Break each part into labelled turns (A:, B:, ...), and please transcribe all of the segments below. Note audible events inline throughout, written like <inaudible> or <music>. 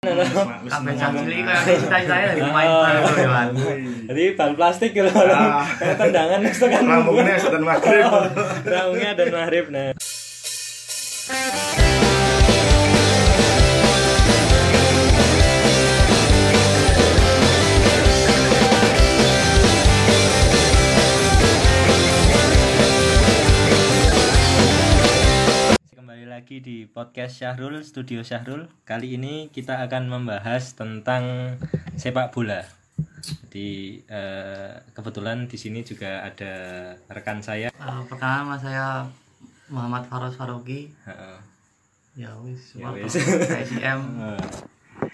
A: Cita-citanya dari ya. Wan.
B: Jadi bal plastik gitu.
C: Ah.
B: Tendangan itu kan.
C: Rambungnya dan maghrib.
B: Raungnya dan maghrib. Nah, lagi di podcast Syahrul Studio Syahrul. Kali ini kita akan membahas tentang sepak bola. Jadi eh, kebetulan di sini juga ada rekan saya.
A: Eh, Perkenalkan nama saya Muhammad Faros Faroki.
B: Heeh.
A: Ya wis,
B: Ya wis.
A: ICM. <laughs>
B: Eh,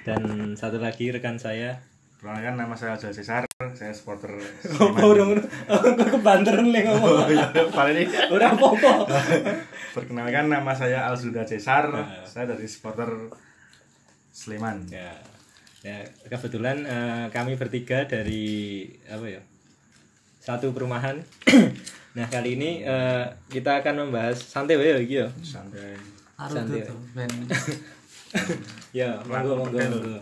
B: Dan satu lagi rekan saya.
C: Perkenalkan nama saya Joe Cesar, saya supporter. <laughs>
B: Apa dong? Kok kebanteran nih ngomong.
C: Paling ini.
B: Udah apa-apa. <laughs>
C: Perkenalkan nama saya Alzuda Cesar,
B: Ah.
C: saya dari supporter Sleman.
B: Ya. Ya, kebetulan eh, kami bertiga dari apa ya? Satu perumahan. <clears throat> nah, kali ini eh, kita akan membahas santai wae ya iki ya.
C: Santai.
A: Harus
B: Santai.
A: ben <laughs>
B: Ya, monggo monggo monggo.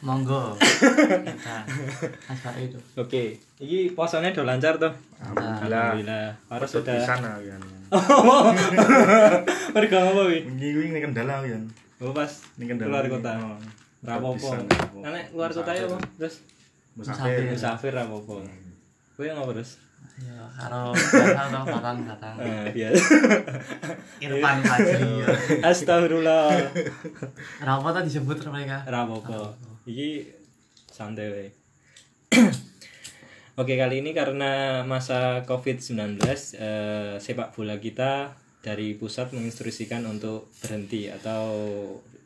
A: Monggo. <laughs> Kita asal itu.
B: Oke, iki posone udah lancar tuh.
C: Alhamdulillah.
B: Alhamdulillah. Harus sudah.
C: pisan lah, Yan. <laughs>
B: Mereka apa wi?
C: Ini ini kendala Yan.
B: Oh pas
C: Ini kendala.
B: keluar kota.
C: Oh.
B: Rapopo.
C: Rapopo.
B: Nek keluar kota ya apa? Terus
C: Musafir.
B: musafir rapopo. Kowe ngapa terus?
A: Ya karo karo datang datang.
B: Eh, biasa.
A: Irfan Fajri. ya.
B: Astagfirullah.
A: Tadi disebut mereka?
B: Rapopo. Iki santai wae. Oke, kali ini karena masa Covid-19 eh, sepak bola kita dari pusat menginstruksikan untuk berhenti atau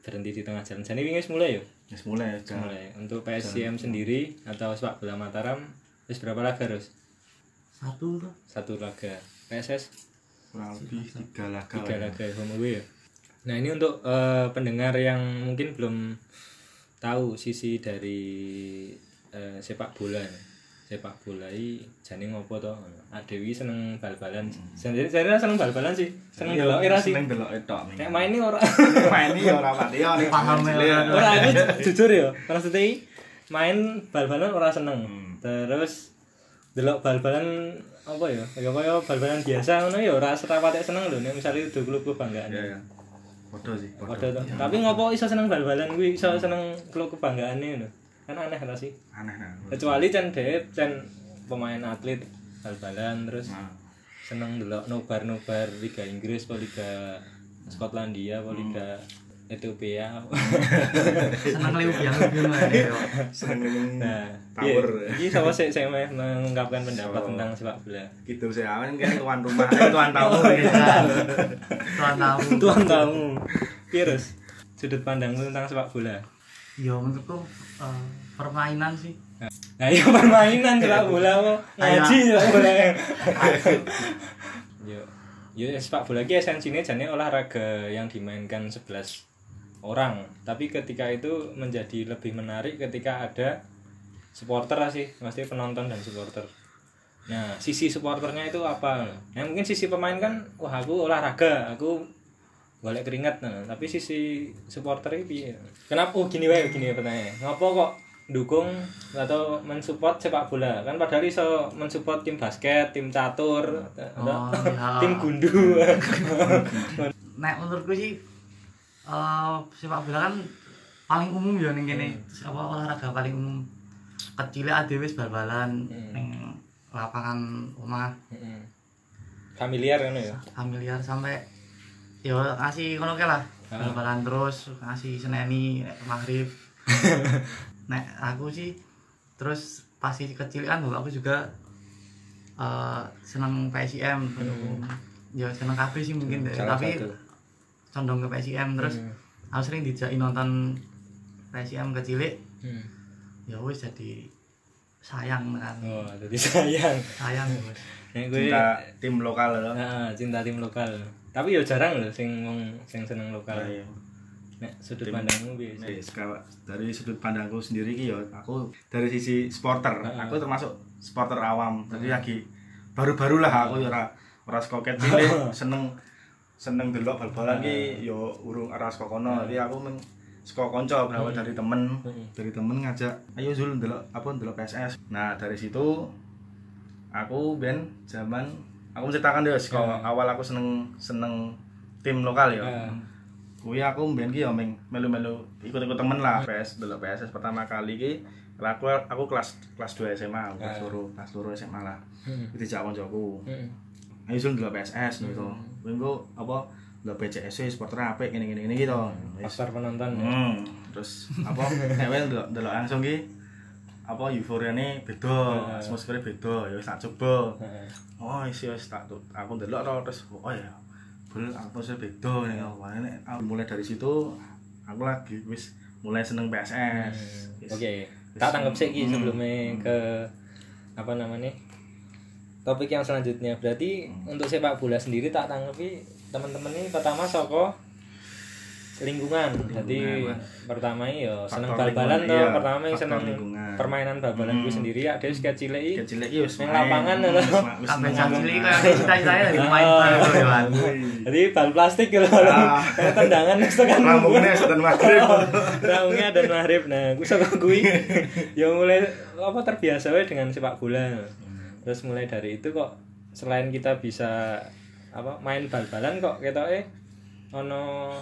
B: berhenti di tengah jalan. Jadi ini wis mulai ya?
C: Wis mulai ya.
B: mulai. Untuk PSCM sendiri atau sepak bola Mataram wis berapa laga harus?
A: Satu tuh.
B: Satu laga. PSS
C: Kurang lebih tiga laga.
B: tiga
C: lah.
B: laga home away ya. Nah ini untuk eh, pendengar yang mungkin belum tahu sisi dari eh, sepak bola. Sepak bola ini jane ngopo to? Adewi seneng bal-balan. Sendiri saya seneng bal-balan sih. Seneng
C: Iya,
B: delok era sih.
C: Seneng delok tok.
B: Nek main ini ora
C: main ini ya ora pati ya ning
A: Paham ya,
C: cilik.
A: ora.
B: ora aku jujur ya. Maksudnya main bal-balan ora seneng.
C: Hmm.
B: Terus delok bal-balan apa ya? Ya kaya bal-balan biasa ngono ya ora serapatek seneng lho nek misale udah klub kebanggaan.
C: Iya ya. Podo sih.
B: Padha to. Tapi ngopo iso seneng bal-balan kuwi iso seneng klub kebanggaane ngono. Kan aneh ra sih.
C: Aneh nah.
B: Kecuali dhewe Chan pemain atlet bal-balan terus
C: Nah,
B: seneng delok nobar-nobar Liga Inggris Liga Skotlandia Liga Ethiopia. <laughs>
A: Seneng liu yang ya.
C: ning
B: Nah,
C: power.
B: Iki sapa sih sing meh mengungkapkan pendapat tentang sepak bola?
C: Gitu sih awan kan tuan rumah, eh, tuan tamu.
A: Tuan tahu.
B: Tuan tamu. Virus. Sudut pandangmu tentang sepak bola.
A: Ya menurutku eh, permainan sih.
B: Nah, iya permainan sepak bola kok ngaji sepak bola. Yo, yo sepak bola ki esensinya jane olahraga yang dimainkan 11 orang. Tapi ketika itu menjadi lebih menarik ketika ada supporter lah sih, pasti penonton dan supporter. Nah, sisi supporternya itu apa? Nah, mungkin sisi pemain kan, wah aku olahraga, aku golek keringat nah. Tapi sisi supporter piye? Kenapa oh, gini wae gini pertanyaannya. Ngapa kok dukung atau mensupport sepak bola? Kan padahal iso mensupport tim basket, tim catur, atau
A: Oh, <laughs> iya.
B: tim gundu. <laughs>
A: Nek menurutku sih eh sepak bola kan paling umum ya ning kene. Apa olahraga paling umum. Kecilnya ada wis bal-balan
B: Hmm.
A: ning lapangan rumah
B: Mm-mm. Familiar kan ya?
A: familiar sampai ya ngasih ngono ke lah.
B: Ah.
A: Bal-balan terus ngasih seneni maghrib. <laughs> nek aku sih terus pasti kecil kan aku juga eh seneng PSIM
B: Hmm.
A: ya seneng kabeh sih mungkin.
B: Salah
A: tapi
B: satu.
A: Condong ke PSIM terus
B: Hmm.
A: aku sering dijak nonton PSIM kecil
B: Hmm.
A: ya wis jadi sayang kan
B: Oh, jadi <laughs> sayang.
A: sayang <laughs> ya
B: gue
C: Cinta tim lokal loh.
B: Nah, cinta tim lokal. Tapi ya jarang loh sing wong sing seneng lokal.
C: Iya.
B: Nek sudut
C: Tim-
B: pandangmu?
C: Nah, seka- dari sudut pandangku sendiri ki ya aku dari sisi supporter
B: Heeh.
C: aku termasuk supporter awam jadi lagi baru-baru lah aku ya ora ora saka ket cilik <laughs> seneng seneng delok bal-balan ki ya urung ora saka kono. Jadi aku meng saka kanca berawal dari temen dari temen ngajak ayo Zul ndelok apa ndelok PSS nah dari situ aku ben zaman aku menceritakan deh saka awal aku seneng seneng tim lokal ya kuwi aku mbiyen ki ya melu-melu ikut-ikut temen lah. PS delok PSS pertama kali ki aku aku kelas kelas 2 SMA aku kelas loro kelas loro SMA lah.
B: Hmm.
C: itu kancaku
B: Hmm.
C: ayo Zul delok PSS gitu engko apa delok PCS supporter apik ngene-ngene ngene gitu Wis.
B: Faktor penonton ya.
C: Hmm, terus apa delok delok langsung ki apa euforiane beda,
B: Heeh.
C: atmosfernya beda, ya tak coba. Oh, wis wis tak aku delok terus oh ya. Bel atmosfer beda nih. Mulai dari situ aku lagi wis mulai seneng PSS.
B: Hmm. Oke, tak tanggap sih
C: Hmm.
B: sebelumnya ke apa namanya topik yang selanjutnya. Berarti untuk sepak bola sendiri tak tanggapi teman-teman ini pertama soko lingkungan. Jadi pertama ya seneng bal-balan toh,
C: iya,
B: pertama yang seneng
C: lingkungan.
B: permainan bal-balan gue
C: Hmm.
B: sendiri ya dia suka cilik iki.
C: Kecil lagi wis
B: Nang
C: main.
B: lapangan
C: Hmm,
B: lho.
C: seneng
A: cilik
C: main.
A: kayak cita-citanya dari main
B: Ah.
A: bal kan.
B: Jadi bal plastik gitu.
C: Ah.
B: Kayak tendangan tekan
C: Rambungnya sedan maghrib. <laughs>
B: Raungnya dan maghrib nah gue sama gue ya mulai apa terbiasa we dengan sepak bola terus mulai dari itu kok selain kita bisa apa main bal-balan kok kita eh ono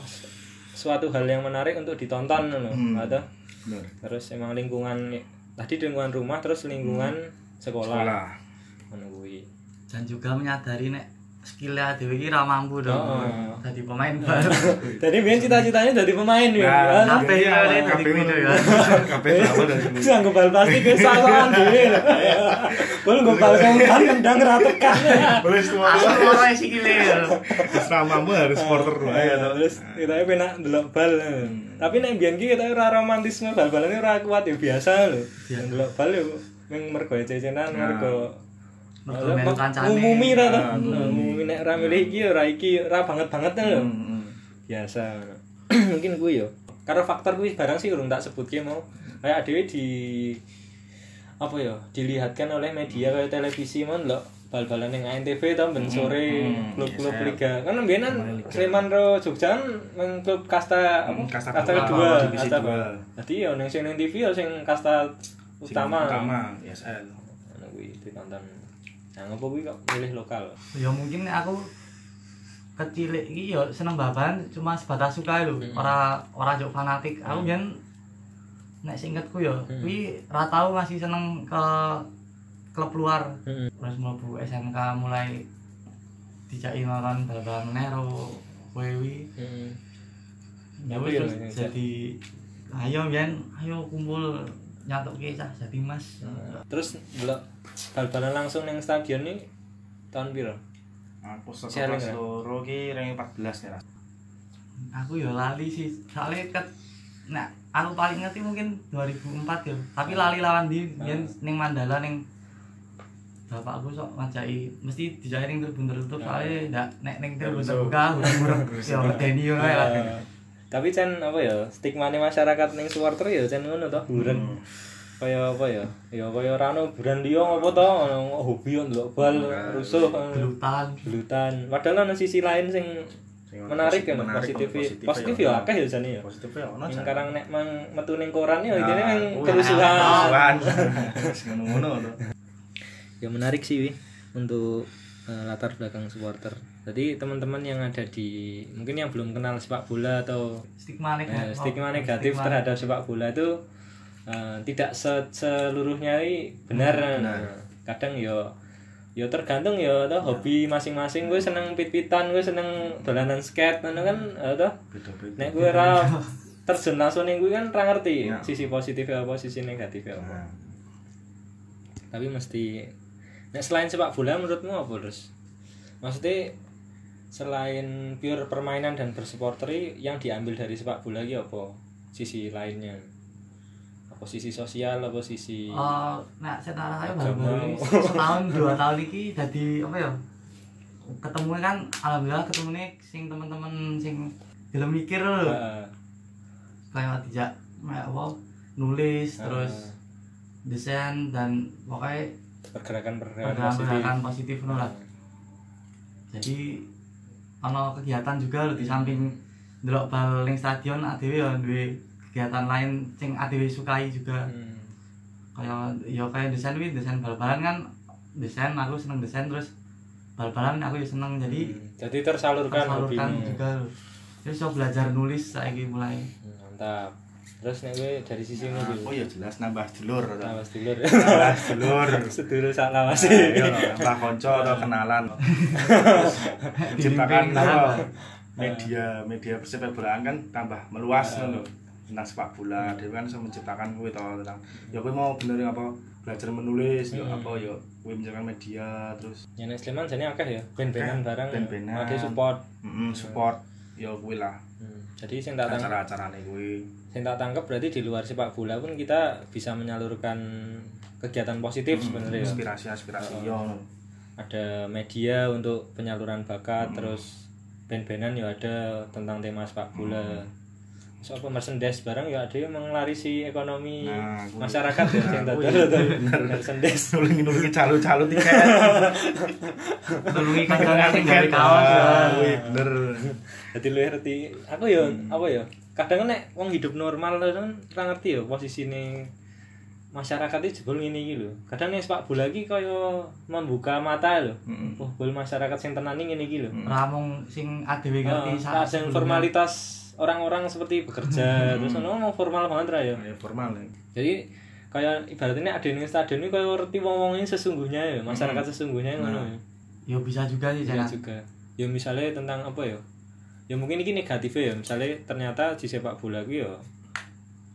B: suatu hal yang menarik untuk ditonton loh
C: Hmm.
B: atau
C: Bener.
B: terus emang lingkungan tadi lingkungan rumah terus lingkungan sekolah,
C: Sekolah.
B: kuwi.
A: Dan juga menyadari nek skillnya dewe iki ra mampu dong.
B: Oh.
A: Jadi pemain bal. <laughs>
B: jadi biar cita-citanya jadi pemain ya
C: Nah, iya,
A: ya, <laughs>
C: kabeh
A: video ya.
C: kabeh berawal dari situ.
B: Terus nganggo bal plastik wis sasaran dhewe. Bol <laughs> nggo bal kongkan nendang ra tekan.
C: Boleh semua.
A: Asal ora sikile.
C: Terus namamu harus supporter wae ya.
B: Terus kita penak ndelok bal. Tapi nek mbiyen ki kita ora romantisme bal-balane ora kuat ya biasa lho. Ndelok bal yo mung mergo cecenan mergo
A: Mergo melu kancane.
B: Umumi ra to.
C: Ah,
B: Umumi nek ra milih iki ora iki ora banget-banget lho.
C: Hmm, hmm.
B: biasa. <clears throat> Mungkin gue yo karena faktor gue barang sih urung tak sebutke mau. Kayak dhewe di apa ya dilihatkan oleh media kayak televisi mon lo bal-balan yang ANTV tau ben sore
C: hmm,
B: klub-klub
C: yes,
B: liga. Kan mbiyen kan Sleman ro Jogja meng klub kasta apa?
C: Hmm, kasta
B: kasta
C: dua,
B: kedua
C: divisi
B: kasta
C: dua.
B: Jadi ya ning sing TV ya sing kasta utama.
C: utama
B: ngono kuwi ditonton nah ngopo kuwi kok milih lokal
A: Ya mungkin aku kecil iki ya seneng baban cuma sebatas suka lho. Ora ora juk fanatik. Aku biyen nek seingetku ya kuwi ra tau ngasih seneng ke klub luar.
B: heeh
A: Terus mlebu SMK mulai dijaki nonton bal-balan Nero, Wewi.
B: heeh
A: Ya wis
B: ya,
A: jadi ayo biyen ayo kumpul nyatuke cah jadi Mas.
B: Terus delok bal-balan langsung neng stadion nih tahun piro?
C: aku sekelas
B: ya?
C: loro ki ranking 14 ya.
A: Aku ya lali sih. Soalnya ket nah aku paling ngerti mungkin 2004 ya. Tapi lali lawan di biyen ning Mandala ning bapakku sok ngajaki mesti dijaki ning tribun tertutup soalnya ndak nek ning tribun terbuka urung ya medeni yo ae lah.
B: Tapi Chan apa ya stigma masyarakat neng supporter ya Chan ngono toh. Buran kaya apa ya ya kaya rano buran dia apa toh ono hobi yo ndelok bal rusuh eh,
A: Gelutan.
B: gelutan. Padahal ono sisi lain sing
C: Sing
B: menarik kan
C: menarik,
B: positif
C: positif
B: positif
C: ya,
B: ya akeh ya Chan ya.
C: Positif ya ono Jan.
B: karang nek mang metu ning koran <laughs> ya
C: Nah,
B: mang
C: kuwi.
B: kerusuhan.
C: Kerusuhan ngono-ngono
B: yang menarik sih Wi, untuk eh, latar belakang supporter. Jadi teman-teman yang ada di mungkin yang belum kenal sepak bola atau
A: Stigma
B: eh,
A: negatif.
B: stigma negatif
A: Stigma.
B: terhadap sepak bola itu eh, tidak se- seluruhnya ini benar.
C: benar.
B: Kadang yo yo tergantung yo toh hobi masing-masing. Gue seneng pit-pitan gue seneng dolanan skate ngono kan eh, toh.
C: Beda-beda.
B: Nek gue ora terjun langsung ning gue kan ora ngerti
C: Ya.
B: sisi positif apa sisi negatif apa.
C: Nah,
B: tapi mesti nah selain sepak bola menurutmu apa terus maksudnya selain pure permainan dan bersupporter yang diambil dari sepak bola iki apa sisi lainnya apa sisi sosial apa sisi
A: Oh, nah setara
B: Agama.
A: baru-baru ini setahun dua tahun iki jadi apa ya? Ketemu kan alhamdulillah ketemu nih sing teman-teman sing gelem mikir lho.
B: Ah,
A: Kayak tidak kayak apa nulis
B: ah,
A: terus desain dan pokoknya
B: pergerakan-pergerakan positif
A: pergerakan positif ngono lah. Jadi ono kegiatan juga lho di samping ndelok bal ning stadion adewe ya duwe kegiatan lain sing adewe sukai juga
B: Hmm.
A: kayak ya kayak desain wi desain bal-balan kan desain aku seneng desain terus bal-balan aku ya seneng jadi
B: Hmm. Jadi tersalurkan
A: salurkan
B: hobimu.
A: juga terus so belajar nulis saiki mulai
B: Hmm, Mantap. Terus nek kowe dari sisi
C: Nah,
B: mobil.
C: aku ya jelas nambah dulur
B: Awas dulur.
C: nambah dulur <laughs> <laughs>
B: Sedulur sak lawas.
C: Iya, nambah konco atau kenalan <laughs>
A: nah.
C: media media persepak bolaan kan tambah meluas loh tentang sepak bola dia kan bisa menciptakan kue tau tentang ya kue mau bener apa belajar menulis ya
B: Hmm.
C: apa ya kue menciptakan media terus
B: Ya nek Sleman jane akeh ya, ben-benan
C: Akeh,
B: barang.
C: ben-benan.
B: Support.
C: mm, support ya kue lah
B: Hmm. Jadi sing tak tangkep,
C: acara-acara
B: sing tak tangkep berarti di luar sepak bola pun kita bisa menyalurkan kegiatan positif sebenarnya ya.
C: inspirasi inspirasi ya no.
B: Ada media untuk penyaluran bakat, terus band-bandan ya ada tentang tema sepak bola. So apa merchandise barang ya ada yang mengelarisi ekonomi
C: Nah, aku-
B: masyarakat ya sing
C: Nah, aku
B: dodol
C: ya,
B: dodol
C: bener.
B: merchandise.
C: nulungi nulungi tiket
A: kandangan sing gawe kaos ya.
C: Ah, kue bener
B: Jadi lu ngerti. Aku ya
C: Hmm.
B: apa ya? Kadang nek wong hidup normal terus kan ora ngerti ya posisine masyarakat itu jebol ngene iki lho. Kadang nek sepak bola iki kaya membuka mata lho.
C: Mm-mm.
B: Oh, bol masyarakat sing tenan ngene iki lho.
A: ramung sing adewe ngerti
B: kadang
A: sebelumnya.
B: formalitas orang-orang seperti bekerja terus ono mau formal banget ra ya.
C: ya formal ya
B: Jadi kayak ibaratnya ada ning stadion ini kayak ngerti wong-wong ini sesungguhnya ya, masyarakat sesungguhnya ngono ya.
A: ya bisa juga sih Cina
B: juga. Ya misalnya tentang apa ya? Ya mungkin ini negatifnya ya. Misalnya ternyata di sepak bola ku ya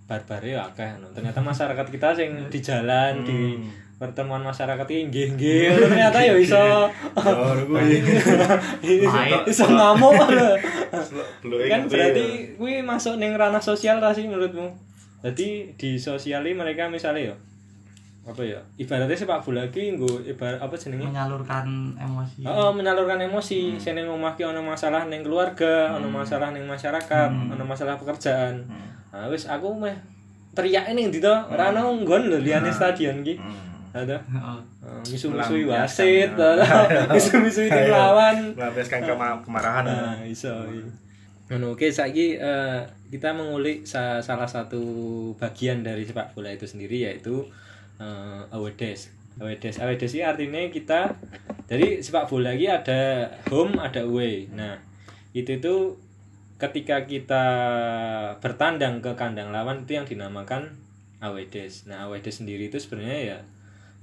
B: barbar ya akeh no. Ternyata masyarakat kita sing di jalan di pertemuan masyarakat ini nggih nggih ternyata ya iso iso ngamuk lho. Kan berarti kuwi masuk ning ranah sosial ra sih menurutmu? Jadi di sosiali mereka misalnya ya apa ya ibaratnya sepak bola ki nggo ibarat apa jenenge
A: menyalurkan emosi
B: Oh, menyalurkan emosi. Sing ning omah ki ana masalah ning keluarga, ana masalah ning masyarakat, ana masalah pekerjaan. Nah, wis aku meh teriak ning ndi to? Ora ana nggon lho liyane stadion ki. Ada.
A: Heeh.
B: Misu-misui
C: Melampiaskan,
B: wasit,
C: ya. <laughs> <laughs>
B: misu-misui tim lawan.
C: melampiaskan kema- kemarahan
B: Nah, iso. iya. Ngono, oke saiki eh, kita mengulik sa- salah satu bagian dari sepak bola itu sendiri yaitu Away days. Away days ini artinya kita dari sepak bola ini ada home, ada away. Nah, itu itu ketika kita bertandang ke kandang lawan itu yang dinamakan away days. Nah, away days sendiri itu sebenarnya ya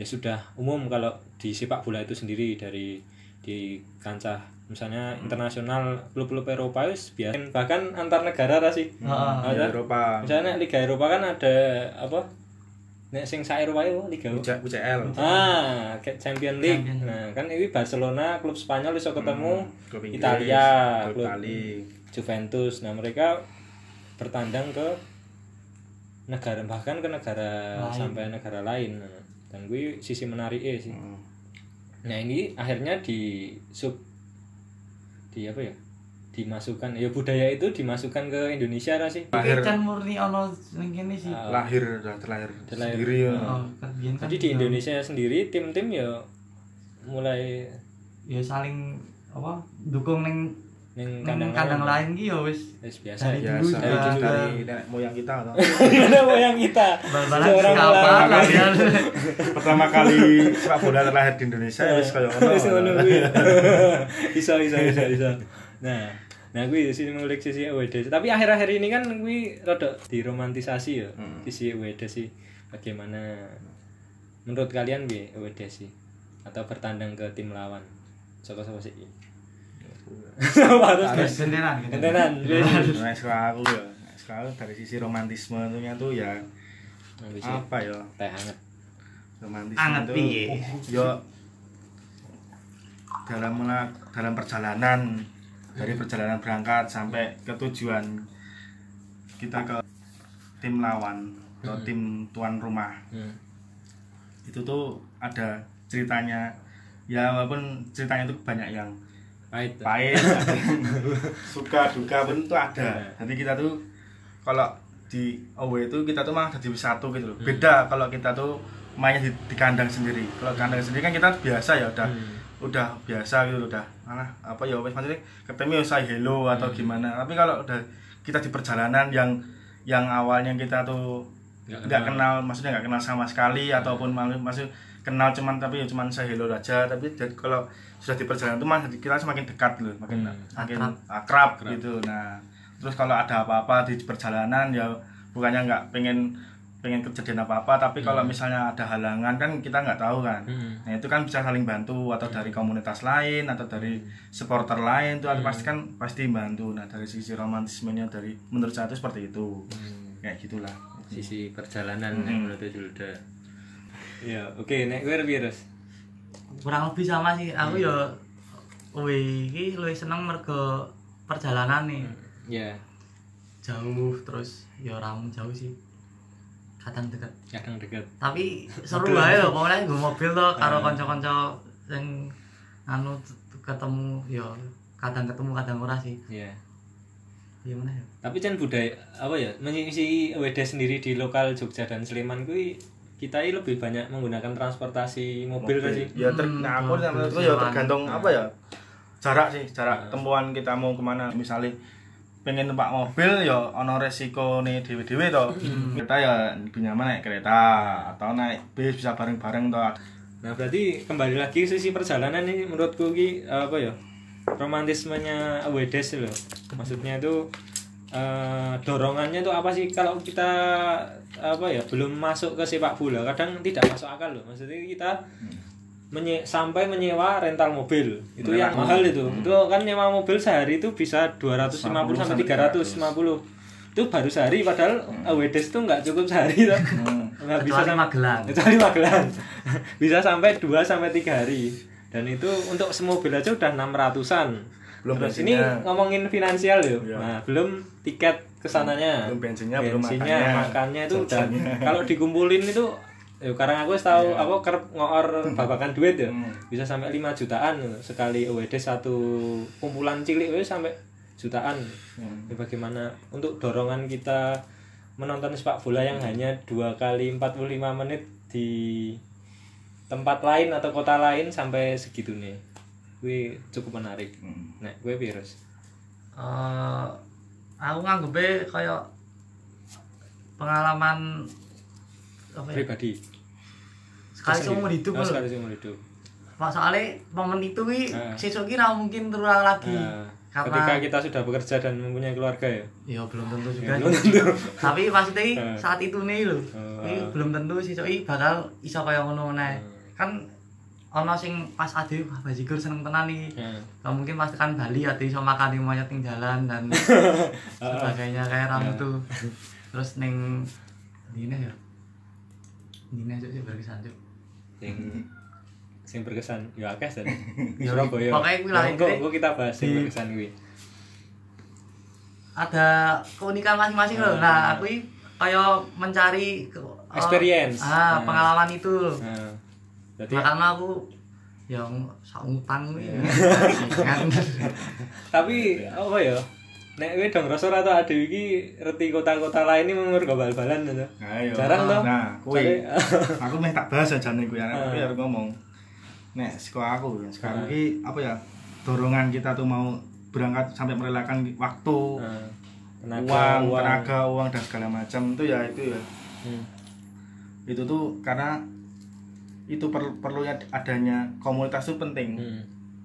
B: ya sudah umum kalau di sepak bola itu sendiri dari di kancah misalnya internasional klub-klub Eropa itu biasa bahkan antar negara lah sih
C: Di Eropa
B: misalnya Liga Eropa kan ada apa nek sing sa Eropa itu Liga
C: UC- UCL
B: ah kayak Champion League.
A: Champion.
B: nah kan ini Barcelona klub Spanyol bisa ketemu
C: klub Inggris,
B: Italia
C: klub
B: klub
C: Itali
B: Juventus. Nah mereka bertandang ke negara bahkan ke negara
A: Lain.
B: sampai negara lain. Nah, dan gue sisi menariknya sih.
C: Hmm.
B: Nah ini akhirnya di sub di apa ya dimasukkan ya budaya itu dimasukkan ke Indonesia lah sih.
C: lahir
A: kan murni ono kene sih
B: Ah,
C: lahir sudah terlahir
B: Terlahir.
C: sendiri ya
A: Heeh, kan kan
B: Jadi di
A: juga-
B: Indonesia sendiri tim-tim ya mulai
A: ya saling apa dukung ning
B: ning
A: ning
B: kandang,
A: kandang lain ki ya wis
B: Wis biasa
A: Dari
B: ya.
A: dulu
C: biasa
A: juga.
C: dari, dari nenek moyang kita atau <laughs>
B: Ada moyang kita. Seorang
A: siapa
B: olahraga.
A: kalian
C: pertama kali sepak bola terlahir di Indonesia wis kaya ngono
B: Wis ngono kuwi. Iso iso iso iso. Nah, nah gue sini ngulik sisi WD. Tapi akhir-akhir ini kan gue rada diromantisasi ya.
C: Hmm.
B: Sisi WD sih. Bagaimana menurut kalian bi WD sih? Atau bertandang ke tim lawan? Soko-soko sih. Harus
A: harus gentenan
B: Gentenan.
C: Nah, sekolah aku ya sekolah aku dari sisi romantisme tuh ya
B: itu
C: apa ya
B: teh hangat.
C: romantisme
A: Anget
C: itu
A: piye?
C: yo dalam mela- dalam perjalanan dari perjalanan berangkat sampai ke tujuan kita ke tim lawan atau tim tuan rumah.
B: Hmm.
C: itu tuh ada ceritanya. Ya walaupun ceritanya itu banyak yang
B: Pahit.
C: pahit <laughs> ada yang suka duka pun itu ada. Jadi kita tuh kalau di away itu kita tuh malah jadi satu gitu loh. Beda kalau kita tuh mainnya di, di kandang sendiri. Kalau kandang sendiri kan kita biasa ya udah
B: Hmm.
C: Udah biasa gitu udah mana apa ya wes maksudnya ketemu ya say hello atau gimana tapi kalau udah kita di perjalanan yang yang awalnya kita tuh
B: Nggak
C: nggak kenal. maksudnya nggak kenal sama sekali ataupun malu masih kenal cuman tapi ya cuman sehelo aja tapi jadi kalau sudah di perjalanan itu malah kita semakin dekat loh makin
B: Hmm.
C: makin
A: Akrab.
C: akrab, gitu nah terus kalau ada apa-apa di perjalanan ya bukannya nggak pengen pengen kejadian apa-apa tapi kalau misalnya ada halangan kan kita nggak tahu kan.
B: Hmm.
C: nah itu kan bisa saling bantu atau dari komunitas lain atau dari supporter lain itu pasti kan pasti bantu. Nah dari sisi romantismenya dari menurut saya itu seperti itu.
B: Hmm.
C: kayak gitulah.
B: Sisi perjalanan
C: Hmm.
B: yang menurut Julda. Ya oke nek gue lebih terus
A: kurang lebih sama sih. Aku ya wih iki luwih seneng mergo perjalanan nih.
B: Ya
A: jauh terus ya orang jauh sih kadang deket
B: kadang dekat.
A: Tapi seru aja loh pokoknya gue mobil tuh karo
B: Ah.
A: kanca-kanca yang anu ketemu ya kadang ketemu kadang ora sih.
B: Ya
A: gimana ya.
B: Tapi kan budaya apa ya mengisi WD sendiri di lokal Jogja dan Sleman kuwi kita ini lebih banyak menggunakan transportasi mobil, kan sih?
C: Ya ter
A: Hmm,
C: nah aku
A: mobil
C: menurutku ya tergantung apa ya jarak sih jarak temuan kita mau ke mana. Misalnya pengen numpak mobil ya ono resiko nih dewe dewe toh kita ya lebih nyaman naik kereta atau naik bis bisa bareng bareng toh
B: Nah berarti kembali lagi sisi perjalanan ini menurutku ki apa ya romantismenya Wedes loh. Maksudnya itu eh, dorongannya itu apa sih? Kalau kita apa ya belum masuk ke sepak bola kadang tidak masuk akal loh. Maksudnya kita menye sampai menyewa rental mobil. Itu yang mahal itu. Itu kan nyewa mobil sehari itu bisa 250 sampai 350 itu baru sehari padahal Wedes itu nggak cukup sehari tuh <laughs> nggak bisa sama
A: Magelang.
B: kecuali Magelang. <laughs> Bisa sampai 2 sampai 3 hari. Dan itu untuk semobil aja udah 600-an
C: Belum
B: terus ini ngomongin finansial loh
C: Iya.
B: nah belum tiket ke sananya
C: Belum bensinnya, belum
B: bensinnya
C: makannya,
B: makannya itu udah kalau dikumpulin itu ya karena aku tahu aku kerep ngor babakan duit ya.
C: Hmm.
B: bisa sampai 5 jutaan sekali OWD satu kumpulan cilik itu sampai jutaan.
C: Hmm.
B: Ya, bagaimana untuk dorongan kita menonton sepak bola yang hanya dua kali 45 menit di tempat lain atau kota lain sampai segitu nih gue cukup menarik.
C: Hmm.
B: nah gue virus
A: Eh, aku nganggepnya kayak pengalaman apa ya,
B: pribadi
A: sekali seumur hidup
B: oh, sekali seumur hidup
A: Pak soalnya momen itu wi
B: Ah.
A: sesuk kira mungkin terulang lagi.
B: Nah,
A: Karena
B: ketika kita sudah bekerja dan mempunyai keluarga ya
A: ya belum tentu juga.
B: Ya, belum tentu.
A: Tapi maksudnya i,
B: Ah.
A: saat itu nih lho.
B: Ah.
A: Iki belum tentu sesuk i bakal iso kaya ngono meneh.
B: Hmm.
A: Kan ana sing pas ade wah bajigur seneng tenan.
B: Nah,
A: Nah, mungkin pas tekan Bali ade iso makan di monyet ning jalan dan <laughs> sebagainya kayak ramu tuh. Terus ning dine ya. Dine aja sih berkesan Cuk.
B: Yang yang berkesan. Ya akeh dan <laughs>
A: Ya,
B: Surabaya.
A: pokoknya kuwi lah,
B: Ya, engko-
A: intinya
B: engko kita bahas
A: di-
B: berkesan gue
A: ada keunikan masing-masing loh. Nah, aku i kayak mencari eh,
B: Experience.
A: ah,
B: Nah.
A: pengalaman itu.
B: Nah, berarti
A: Makanya aku yang sautang kuwi. <laughs>
B: Tapi apa ya nek gue dong rasa atau ada iki reti kota-kota lain ini mengur go bal-balan gitu.
C: Ayo.
B: Jarang toh.
C: Nah.
B: Soalnya- <laughs>
C: aku meh tak bahas aja nih kuwi
B: Ah.
C: aku harus ngomong. Nek sekolah aku ya, sekarang iki apa ya? Dorongan kita tuh mau berangkat sampai merelakan waktu,
B: Nah,
C: uang, tenaga, uang dan segala macam itu ya itu ya.
B: Hmm.
C: Itu tuh karena itu per- perlunya adanya komunitas itu penting.
B: Hmm.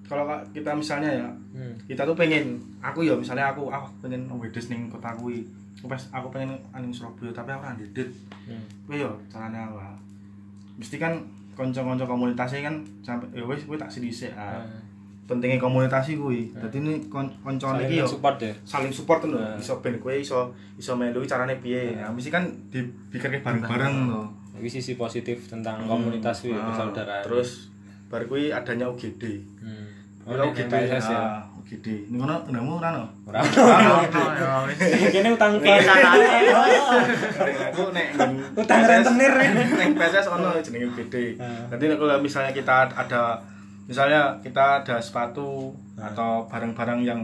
C: Kalau kita misalnya ya,
B: Hmm.
C: kita tuh pengen aku ya misalnya aku ah pengen wedes ning kota kuwi. Aku pas aku pengen aning Surabaya tapi aku ora ndedit.
B: Hmm.
C: Kuwi yo carane awal. Mesti kan kanca-kanca komunitasnya kan sampai ya wis kuwi tak sithik ah.
B: Nah,
C: Pentingnya komunitas kuwi. Dadi ini kon- kanca
B: saling
C: iki yo
B: support ya
C: saling support lho.
B: Nah.
C: Iso ben kowe iso iso melu carane piye. Nah, mesti kan dipikirke bareng-bareng lho.
B: ini sisi positif tentang komunitas gue
C: Ah,
B: persaudaraan
C: Terus bar kuwi adanya UGD.
B: hmm. Oh, nek
C: UGD
B: PSS ya.
C: Ning ngono ndamu ora no?
B: ora
A: Oh, ya
B: kene utang
A: Wis sanane.
C: aku nek
B: Utang rentenir.
C: ning PSS ono jenenge UGD.
B: Ah.
C: Nanti nek kalau misalnya kita ada misalnya kita ada sepatu atau barang-barang yang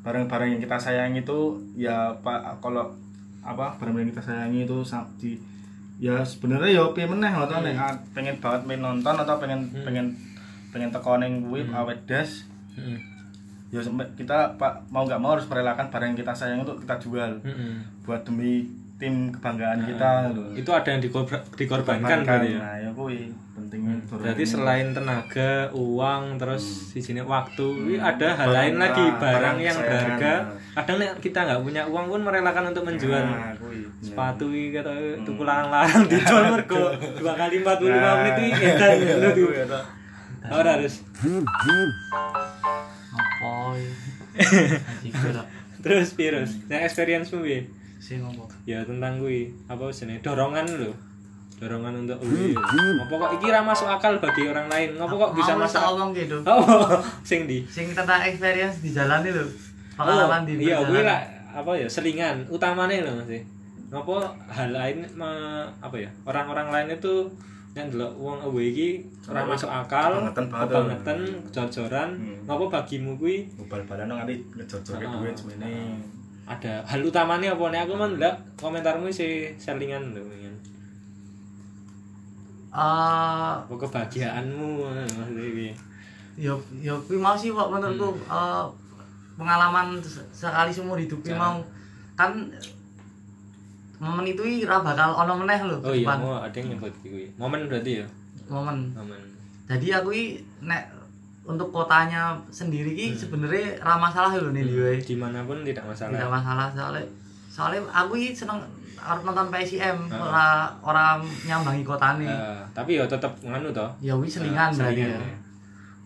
C: barang-barang yang kita sayangi itu ya Pak kalau apa barang-barang yang kita sayangi itu di ya sebenarnya ya piye meneh atau nek ah, pengen banget main nonton atau pengen pengen pengen teko ning kuwi awet das.
B: Hmm.
C: ya sampai kita pak mau nggak mau harus merelakan barang yang kita sayang untuk kita jual.
B: Hmm.
C: buat demi tim kebanggaan kita lho.
B: itu ada yang dikorba- dikorbankan berarti ya?
C: Nah, ya kuwi pentingnya dorongan
B: berarti
C: ini.
B: selain tenaga uang terus di sini waktu ini ada hal
C: Barang-
B: lain lagi barang
C: barang
B: yang berharga. Kadang nek kita nggak punya uang pun merelakan untuk menjual.
C: Nah, kuwi.
B: sepatu iki kata tuku larang-larang <laughs> dijual mergo dua kali 45
C: Nah.
B: menit iki edan <laughs> ngono ora harus.
A: Kira
B: terus virus. Nah experience mu piye
A: sing
B: ya tentang gue apa jenenge? Dorongan lho. Dorongan untuk wih ngopo kok iki ra masuk akal bagi orang lain? Ngopo kok bisa masuk
A: ngomong gitu. <laughs>
B: Oh sing di
A: sing tentang experience di jalan itu pengalaman di
B: iya gue lah apa ya selingan utamanya lho Mas ngopo hal lain apa ya orang-orang lain itu yang delok uang away iki ora masuk akal
C: kebangetan banget.
B: kebangetan jor-joran
C: Hmm.
B: bagimu kuwi?
C: Bal-balan nganti ngejor-jorke
B: Ah.
C: duit semene.
B: ada hal utamanya apa nih aku mah ndelok komentarmu sih selingan lho ingin apa kebahagiaanmu? Mas iki.
A: Yo yo kuwi mau sih Pak menurutku eh, pengalaman se- sekali seumur hidup mau. Kan momen itu i ra bakal ono meneh lho
B: Oh iya, mau ada yang nyebut kuwi. Momen berarti ya.
A: momen
B: Momen.
A: jadi aku i nek untuk kotanya sendiri ki
B: Hmm.
A: sebenarnya ra masalah lho nih hmm.
B: Di mana pun tidak masalah.
A: tidak masalah soalnya soalnya aku i seneng arep nonton PSIM
B: Ah.
A: ora ora nyambangi kotane
B: Eh, tapi ya tetap nganu toh.
A: ya wis selingan
B: Eh,
A: berarti ya.
B: ya.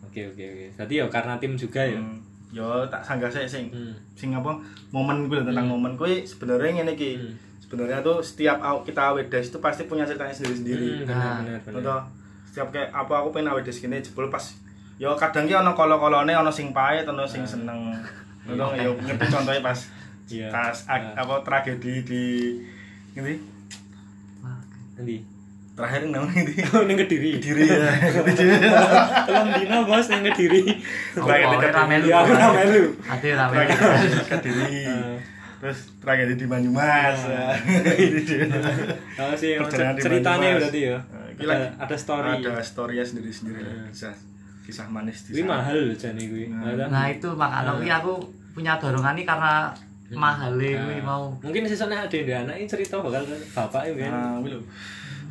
B: Oke oke oke. Berarti ya karena tim juga ya.
C: Hmm. Yo tak sanggah sih sing
B: Hmm.
C: sing apa momen gue tentang
B: Hmm.
C: momen kuwi sebenarnya ngene iki.
B: Hmm.
C: Sebenarnya tuh setiap kita awedes itu pasti punya ceritanya sendiri-sendiri.
B: Hmm,
A: Nah,
B: benar
C: setiap kayak apa aku pengen awedes gini jebul pas yo kadang ki ono kolo-kolone ono sing pahit ono sing seneng. <laughs> Contoh yo ngerti contohnya pas
B: Iya.
C: pas ak-
B: Ah.
C: apa tragedi di ngerti
B: Nanti.
C: terakhir nang ngerti <laughs>
B: Oh, ning Kediri.
C: diri ya.
B: Telung dino bos ning Kediri.
A: Apa, ora melu.
B: Ya aku ora melu.
A: Ati ora melu.
C: Tragedi Kediri. <laughs> Terus tragedi di Banyumas. <laughs>
B: Ah. Oh sih,
C: Perjalanan
B: ceritanya
C: Banyumas.
B: berarti ya.
C: Nah,
B: Ada, ada story.
C: Ada story-nya sendiri-sendiri lah.
B: Hmm.
C: Kisah kisah manis di sana.
B: mahal jane kuwi.
C: Nah.
B: Ada.
A: Nah itu makanya kuwi aku punya dorongan nih karena mahal
B: Nah,
A: mau.
B: Mungkin sesone ada di anak ini cerita bakal bapak ya kan.
C: Nah, kuwi lho.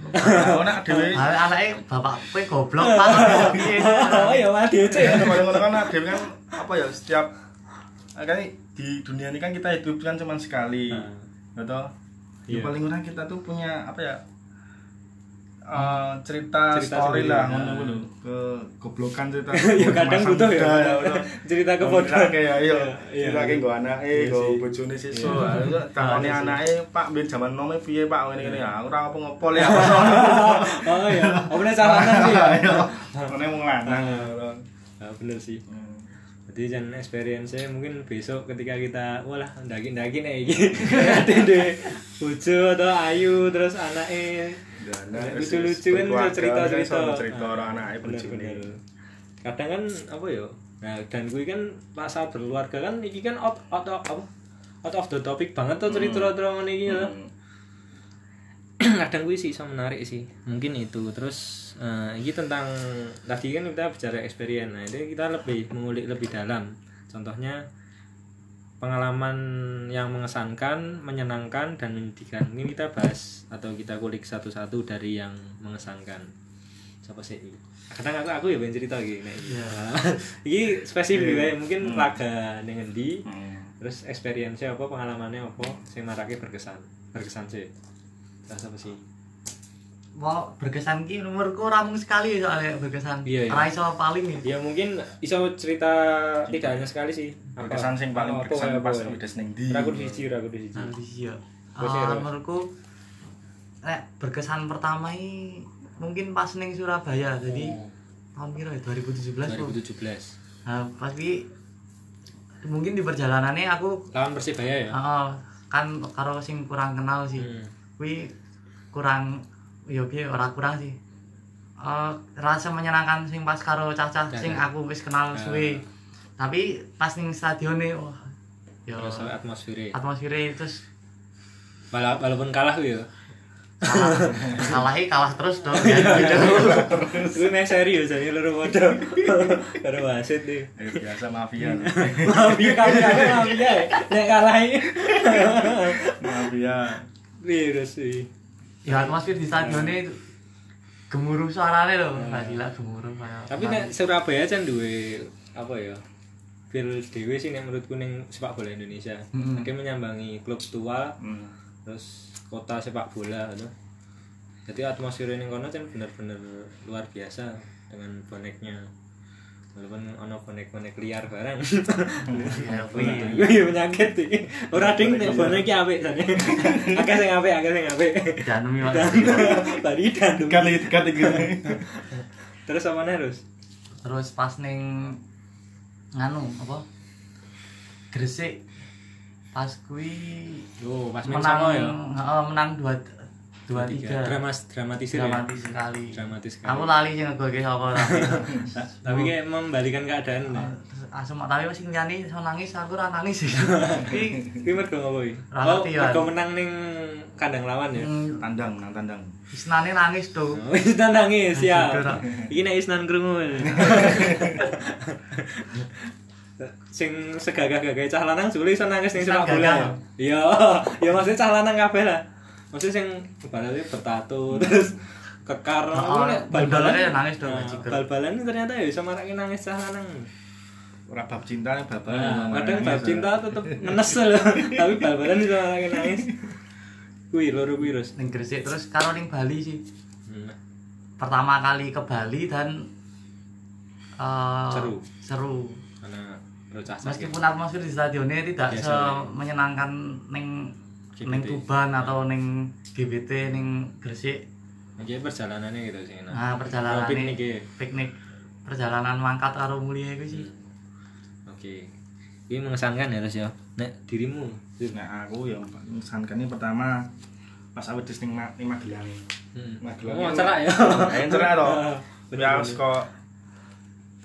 C: Nah, nak dhewe. <laughs>
A: Anake bapak kowe goblok pak. Piye? <laughs>
B: Oh ya mah DC ya.
C: Kadang-kadang kan dhewe kan apa ya setiap kan di dunia ini kan kita hidup kan cuma sekali.
B: Nah.
C: Gitu.
B: Iya.
C: Ya paling kurang kita tuh punya apa ya? eh, cerita,
B: Cerita
C: story lah
B: Nah.
C: lho. Ke goblokan cerita. <laughs>
B: Ya kadang butuh ya.
C: betul.
B: Cerita kebodohan.
C: Kayak iya.
B: Iya.
C: Cerita kayak nggo anake,
B: Iya
C: nggo
B: sih.
C: bojone.
B: Iya.
C: Takone <laughs>
A: Iya sih.
C: anake, Pak, biyen jaman nome piye, Pak? Ngene-ngene ya. Ora apa-apa le. <laughs>
B: Oh iya, oh bener salah sih ya.
C: Ngene wong lanang.
B: Nah, bener sih. Jadi jangan experience mungkin besok ketika kita walah nek iki. Ate deh bojo atau ayu terus anake
C: Dan
B: Nah, lucu-lucu kan bisa cerita-cerita.
C: cerita
B: Ah,
C: orang anake
B: bener. Kadang kan apa ya? Nah, dan gue kan pas saat berkeluarga kan iki kan out out of apa? Out of the topic banget tuh iki ya.
C: Hmm. <clears throat>
B: kadang gue sih bisa menarik sih mungkin itu terus eh, ini tentang tadi kan kita bicara experience. Nah itu kita lebih mengulik lebih dalam. Contohnya pengalaman yang mengesankan menyenangkan dan menyedihkan. Ini kita bahas atau kita kulik satu-satu dari yang mengesankan. Siapa sih ini? Kadang aku aku ya pengen cerita gini nah,
A: Iya. <laughs>
B: ini spesifik
C: Iya.
B: ya mungkin
C: Hmm.
B: laga dengan di
C: Hmm.
B: terus experience apa pengalamannya apa? Sing marake berkesan. Berkesan sih. Rasa apa sih
A: Mau berkesan ki nomorku ramung sekali soalnya berkesan.
B: Iya, iya.
A: Iso paling ya.
B: ya mungkin iso cerita tidak hanya sekali sih Apa?
C: Berkesan sing paling
B: Apa,
C: berkesan
B: apa,
C: pas
B: apa?
C: udah seneng di.
B: ragu di siji ragu di siji
A: Nanti sih ya.
B: Ya,
A: Eh,
B: Ros?
A: menurutku nek berkesan pertama ini mungkin pas neng Surabaya. Jadi tahun kira ya 2017 kok.
B: 2017
A: Nah, pasti mungkin di perjalanannya aku
B: lawan persibaya ya
A: Heeh, kan karo sing kurang kenal sih.
B: Hmm.
A: Kuwi kurang ya piye ora kurang sih. Eh rasa menyenangkan sing pas karo cacah
B: Cacah.
A: sing aku wis kenal
B: Ah.
A: suwe. Tapi pas ning stadion wah ya
B: terus atmosfernya
A: atmosfernya terus
B: Wala- walaupun kalah ya
A: kalah kalahi kalah terus dong ya gitu.
B: gue main serius aja loro podo karo wasit deh
C: biasa mafia.
B: mafia kami kami mafia nek kalah
C: mafia.
B: Terus iki?
A: Ya atmosfer di stadion ini gemuruh suaranya loh nggak gila gemuruh kayak
B: Tapi nek Surabaya kan duwe apa ya? Feel dhewe sih nek menurutku ning sepak bola Indonesia.
A: Mm-mm.
B: Mungkin menyambangi klub tua
C: Hmm.
B: terus kota sepak bola gitu. Jadi atmosfer ning kono kan bener-bener luar biasa dengan boneknya. Walaupun ono bonek-bonek liar barang.
A: ya
B: Iya <laughs> penyakit iki. Ora ding bonek iki apik jane. <laughs> Akeh sing apik, akeh sing apik.
A: miwak
B: Tadi
C: lagi dekat lagi.
B: Terus apa nih terus?
A: terus pas neng nganu apa Gresik pas kui
B: Oh, pas
A: menang
B: sama ya.
A: menang dua dua tiga
B: Dramas dramatisir ya.
A: dramatis sekali
B: Dramatis sekali.
A: aku lali sih ngegolke sapa tapi <laughs>
B: Tapi kayak membalikan keadaan.
A: Ah, terus asem tapi wis liyane iso nangis aku ora nangis <laughs> sih iki? Ra
B: Oh,
A: ngerti, ya.
B: mergo menang ning kandang lawan ya.
C: Tandang, nang tandang.
A: isnane nangis tuh
B: Oh, <laughs> Isnan nangis ya. Nek Isnan krungu. Sing segagah-gagah cah lanang juli iso nangis ning
A: Isnan
B: sepak bola. ya? Iya, ya maksudnya cah lanang kabeh lah. Maksudnya sing ibaratnya bertato <laughs> terus kekar
A: Oh, bal-balannya nangis dong,
B: Nah. Bal-balan ternyata ya bisa marake nangis cah lanang.
C: Ora bab cinta nih bab.
B: Nah, kadang bab cinta tetep <laughs> ngenes loh. Tapi bal-balan bisa marake nangis. Kuwi loro kuwi terus.
A: ning Gresik terus karo ning Bali sih
B: Hmm.
A: pertama kali ke Bali dan eh,
B: Seru.
A: seru
B: Karena
A: meskipun atmosfer di stadionnya tidak
B: Biasa,
A: se
B: ya.
A: menyenangkan neng
B: GBT.
A: neng Tuban atau neng GBT neng Gresik
B: Iki perjalanannya gitu sih.
A: nah perjalanan
B: Oh, piknik ya.
A: piknik perjalanan mangkat karo mulia itu sih
B: Oke. Ini mengesankan ya terus ya. Nek dirimu.
C: Nah, aku yang mengesankan ini pertama pas aku di ning ning Magelang.
B: Hmm.
C: Magelang.
B: Oh, cerak ya.
C: Ayo cerak to.
B: Bener,
C: Ya wis kok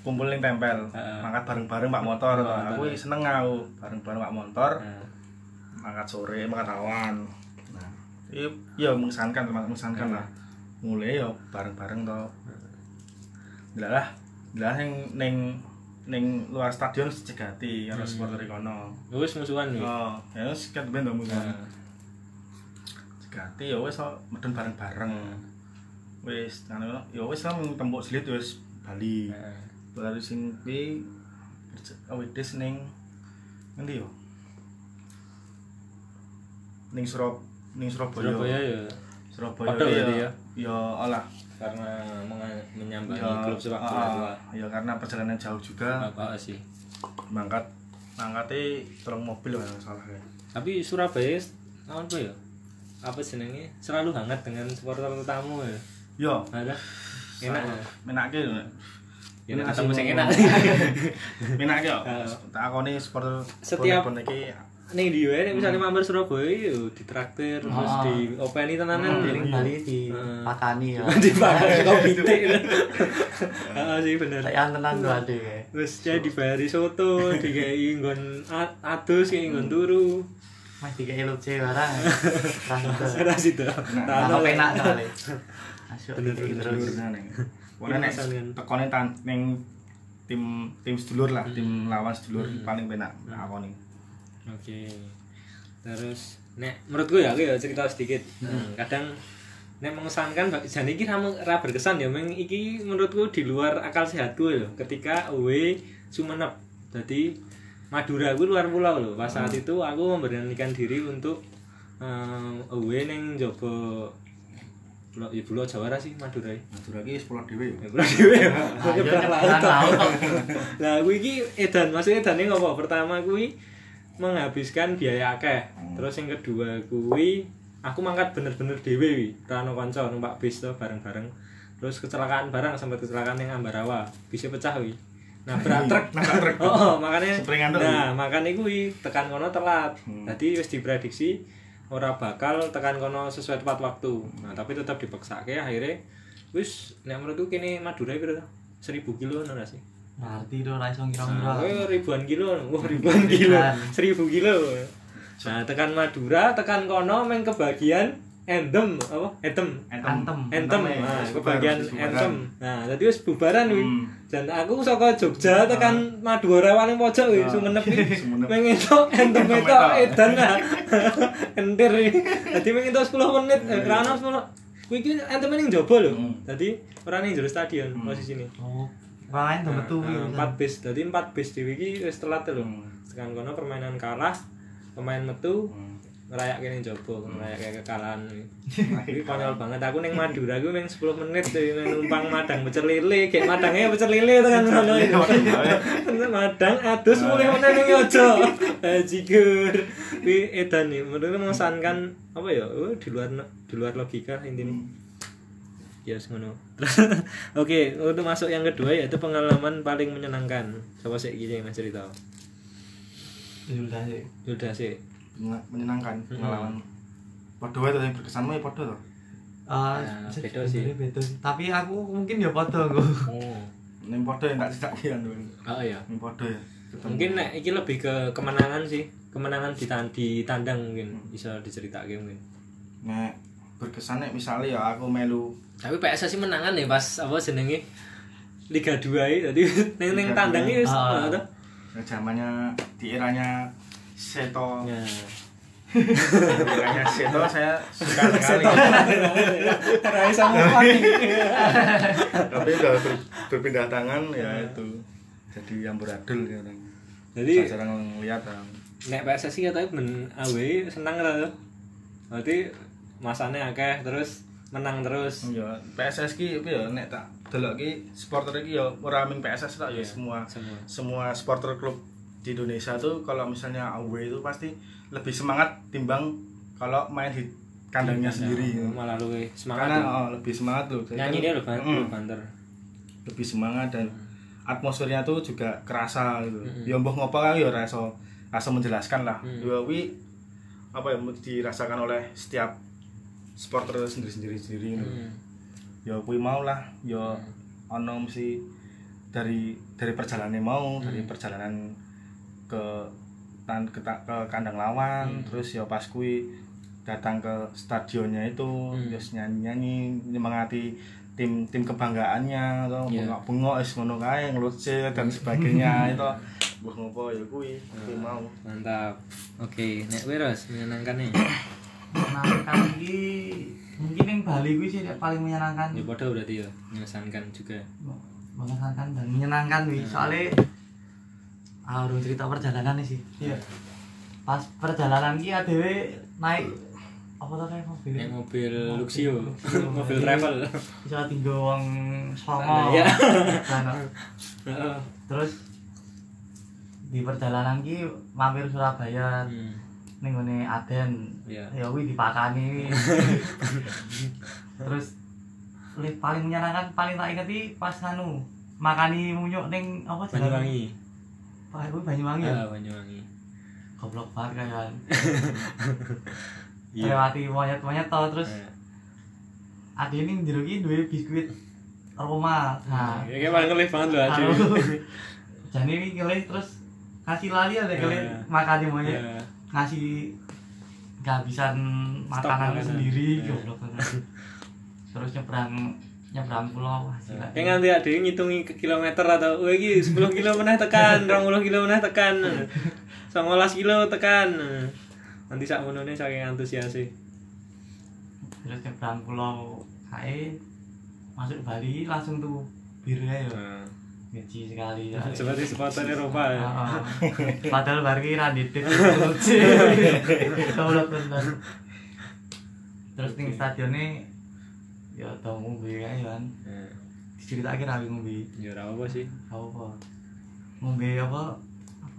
C: kumpul ning tempel,
B: Heeh.
C: mangkat bareng-bareng Pak Motor. Aku seneng aku bareng-bareng Pak Motor,
B: Nah,
C: mangkat sore, mangkat awan. Nah, iya ya mengesankan, mengesankan lah. Mulai ya bareng-bareng to. Lah, lah ning ning ning luar stadion cegati karo supporter kono.
B: wis musuhan nih.
C: Oh, ya wis kan ben kan.
B: Nah,
C: Cegati ya wis medun bareng-bareng. Wis anu ya wis lah tembok selit wis Bali.
B: nah.
C: Baru sing kuwi awedes ning ngendi yo? Ning Surab ning Surabaya.
B: Surabaya ya
C: Surabaya
B: berarti
C: ya.
B: ya?
C: Ya alah.
B: karena menyambangi
C: Ya,
B: klub sepak bola
C: ah,
B: tua.
C: ya karena perjalanan jauh juga.
B: Apa sih?
C: Mangkat mangkate terong mobil kalau salah ya.
B: Tapi Surabaya tahun apa ya? Apa senengnya? Selalu hangat dengan supporter tamu ya.
C: Yo,
B: Ada enak ya.
C: menake lho.
B: Ya nek ketemu sing enak.
C: Menake yo.
B: Ah.
C: Tak akoni supporter
B: Setiap-
C: iki
B: Ning di wae nek misale mampir Surabaya yo ditraktir terus
A: Ah.
B: di openi tenanan
A: Jadi ning Bali di
B: Heeh.
A: pakani ya
B: dipakai kopi teh. Heeh sih bener.
A: saya tenan tuh ade
B: Terus dia dibayari soto, dikai nggon a- adus kayak nggon turu.
A: mas tiga elo C barang <laughs> rasa
B: Ora situ.
A: nah penak kali di
B: bener.
A: terus
C: neng. Pokoknya nek tekone ning tim tim sedulur lah, tim lawan sedulur paling penak akoni.
B: Oke. Terus nek menurutku ya aku ya cerita sedikit. Hmm, kadang nek mengesankan jane iki ra berkesan ya meng iki menurutku di luar akal sehatku ya ketika away Sumenep. Jadi Madura aku luar pulau loh. Pas saat itu aku memberanikan diri untuk um, away ning Jobo Pulau, ya Pulau Jawa sih Madura. ya.
C: Madura iki sekolah dhewe yo.
B: Ya Pulau Dewe.
A: Ayo
B: Nyebrang laut.
A: nyebrang laut.
B: Nah, kuwi iki edan, maksudnya edane ngopo? Pertama kuwi menghabiskan biaya akeh. Terus yang kedua kuwi aku mangkat bener-bener dhewe wi, ra ono kanca numpak bis to bareng-bareng. Terus kecelakaan barang sampai kecelakaan yang Ambarawa, bisa pecah wi. Nah, berat truk.
C: Nabrak truk. <laughs>
B: Oh, oh, makanya. Nah, makanya kuwi tekan kono telat.
C: Hmm.
B: Jadi wis diprediksi ora bakal tekan kono sesuai tepat waktu. Nah, tapi tetap dipaksake akhirnya wis nek menurutku kene Madura piro to? 1000 kilo ngono ra sih?
A: Berarti itu ra iso ngira-ngira.
B: kowe ribuan kilo, wah ribuan kilo, seribu kilo. Nah, tekan Madura, tekan kono, main kebagian Endem apa? Etem.
A: Antem.
B: Entem,
C: ya,
B: nah,
C: wis
B: kebagian entem. Nah, tadi wis bubaran kuwi.
C: Hmm.
B: Dan aku saka Jogja tekan Madura paling pojok kuwi
C: Ah,
B: Sumenep kuwi. <laughs>
C: Sumenep.
B: Pengen tok entem
C: Entem
B: itu edan lah. <laughs> Entir iki. Dadi pengen tok 10 menit, eh, ra ono 10. Kuwi iki entem ning jaba lho.
C: Hmm.
B: Dadi ora ning jero stadion
C: Hmm.
B: posisine.
A: Oh. Lain metu
B: Nah, nah, empat bis, jadi empat bis di wiki wis telat lho.
C: Hmm.
B: Tekan kono permainan kalah, pemain metu,
C: Hmm.
B: ngerayak kene jopo, ngerayak kayak kekalahan. <laughs> Iki konyol banget. Aku ning Madura aku ning 10 menit numpang madang pecel lele, kayak madangnya pecel lele tekan kono. Madang adus mulai meneh ning ojo. Bajigur. Kuwi edan nih, menurut mengesankan apa ya? Oh, di luar di luar logika intinya. Ya yes, ngono. Terus <laughs> oke, untuk masuk yang kedua yaitu pengalaman paling menyenangkan. Siapa sih iki yang cerita?
A: Ya udah sih.
B: Sudah sih.
C: Menyenangkan
B: Hmm.
C: pengalaman podo wae tuh yang berkesanmu ya podo tuh
A: Ah, se-
B: beda sih.
A: beda sih. Tapi aku mungkin ya foto aku.
B: Oh.
C: ini podo yang tak cetak kan dulu
B: Oh iya.
C: ini podo ya Ketemu.
B: Mungkin nek iki lebih ke kemenangan sih. Kemenangan di di tandang mungkin bisa diceritake mungkin.
C: nek berkesan nek misalnya ya aku melu
B: Tapi PSSI menangan ya pas apa jenenge Liga 2 iki. Dadi <laughs> ning ning
C: Liga
B: tandang
C: dua.
B: iki wis
A: Ah.
B: ada.
C: ya zamannya di eranya Seto
B: Ya.
C: eranya Seto saya suka sekali
B: Ora iso move
C: tapi udah ber- berpindah tangan ya itu jadi amburadul ya orang
B: Jadi
C: jarang ngeliat orang
B: nek PSSI katanya ben awe senang lah tuh. Berarti masane akeh terus menang terus.
C: ya PSS ki apa ya nek tak delok ki supporter ki ya ora mung PSS tak ya
B: Iya,
C: semua
B: semua.
C: semua supporter klub di Indonesia tuh kalau misalnya away itu pasti lebih semangat timbang kalau main di kandangnya sendiri
B: Ya, malah lu semangat.
C: karena
B: tuh.
C: oh, lebih semangat loh
B: Nyanyi dia lu ban-
C: Mm.
B: banter.
C: lebih semangat dan atmosfernya tuh juga kerasa gitu.
B: Mm-mm.
C: Ya mbah ngopo kan ya rasa rasa menjelaskan lah.
B: Mm.
C: Ya apa ya dirasakan oleh setiap supporter sendiri-sendiri sendiri gitu.
B: Hmm.
C: Ya kuwi mau lah ya ono mesti dari dari perjalanannya mau, dari
B: Hmm.
C: perjalanan ke tan ke, ke kandang lawan,
B: Hmm.
C: terus ya pas kuwi datang ke stadionnya itu,
B: Hmm.
C: terus nyanyi-nyanyi nyemangati tim tim kebanggaannya atau
B: Iya.
C: bengok-bengok wis ngono kae ngelucu dan sebagainya <laughs> itu mbah ngopo ya kuwi kuwi
B: Hmm.
C: mau
B: Mantap. Oke, nek Wiros menyenangkan nih. <coughs>
A: menyenangkan iki mungkin yang Bali gue sih yang paling menyenangkan.
B: Ya padha berarti ya, mengesankan juga.
A: mengesankan dan menyenangkan wi soalnya ah udah cerita perjalanan sih. Iya. Pas perjalanan ki adewe naik apa tuh kayak mobil.
B: Nek mobil Luxio,
A: Luxio. <laughs>
B: mobil. Travel.
A: bisa tinggal uang songo. Nah,
B: Heeh.
A: terus di perjalanan ki mampir Surabaya.
B: Hmm.
A: ngene Aden
B: Iya.
A: ya kuwi dipakani <laughs> terus li- paling menyenangkan paling tak inget iki pas anu makani munyuk ning apa jalan-
B: Banyuwangi.
A: Pak kuwi Banyuwangi ya
B: Ah, Banyuwangi.
A: goblok banget kan <laughs>
B: Iya.
A: lewati monyet-monyet to terus
B: Nah,
A: ade ini jero ki duwe biskuit aroma nah
B: Ya kayak paling ngelih banget loh Adi.
A: anu jane iki ngelih terus kasih lali ada ngelih
B: Iya.
A: makani monyet
B: Ya.
A: ngasih kehabisan makanan sendiri
B: Iya.
A: goblok banget. terus nyebrang nyebrang pulau wah gila.
B: Kayak nganti ada yang ngitungi ke kilometer atau wah iki 10 kilo meneh tekan, 20 kilo meneh tekan. <laughs> 19 kilo tekan. Nanti sak menune saking antusias sih.
A: terus nyebrang pulau kae masuk Bali langsung tuh bir ya
B: Nah,
A: ngeci sekali ya. <laughs>
B: seperti supporter Eropa ya.
A: Ah, ah. <laughs> padahal bar ki ra didik goblok bener terus ning stadione ya tau ngombe kae kan
B: Nah,
A: diceritake ra ngombe
B: Ya ora apa sih.
A: apa ngombe apa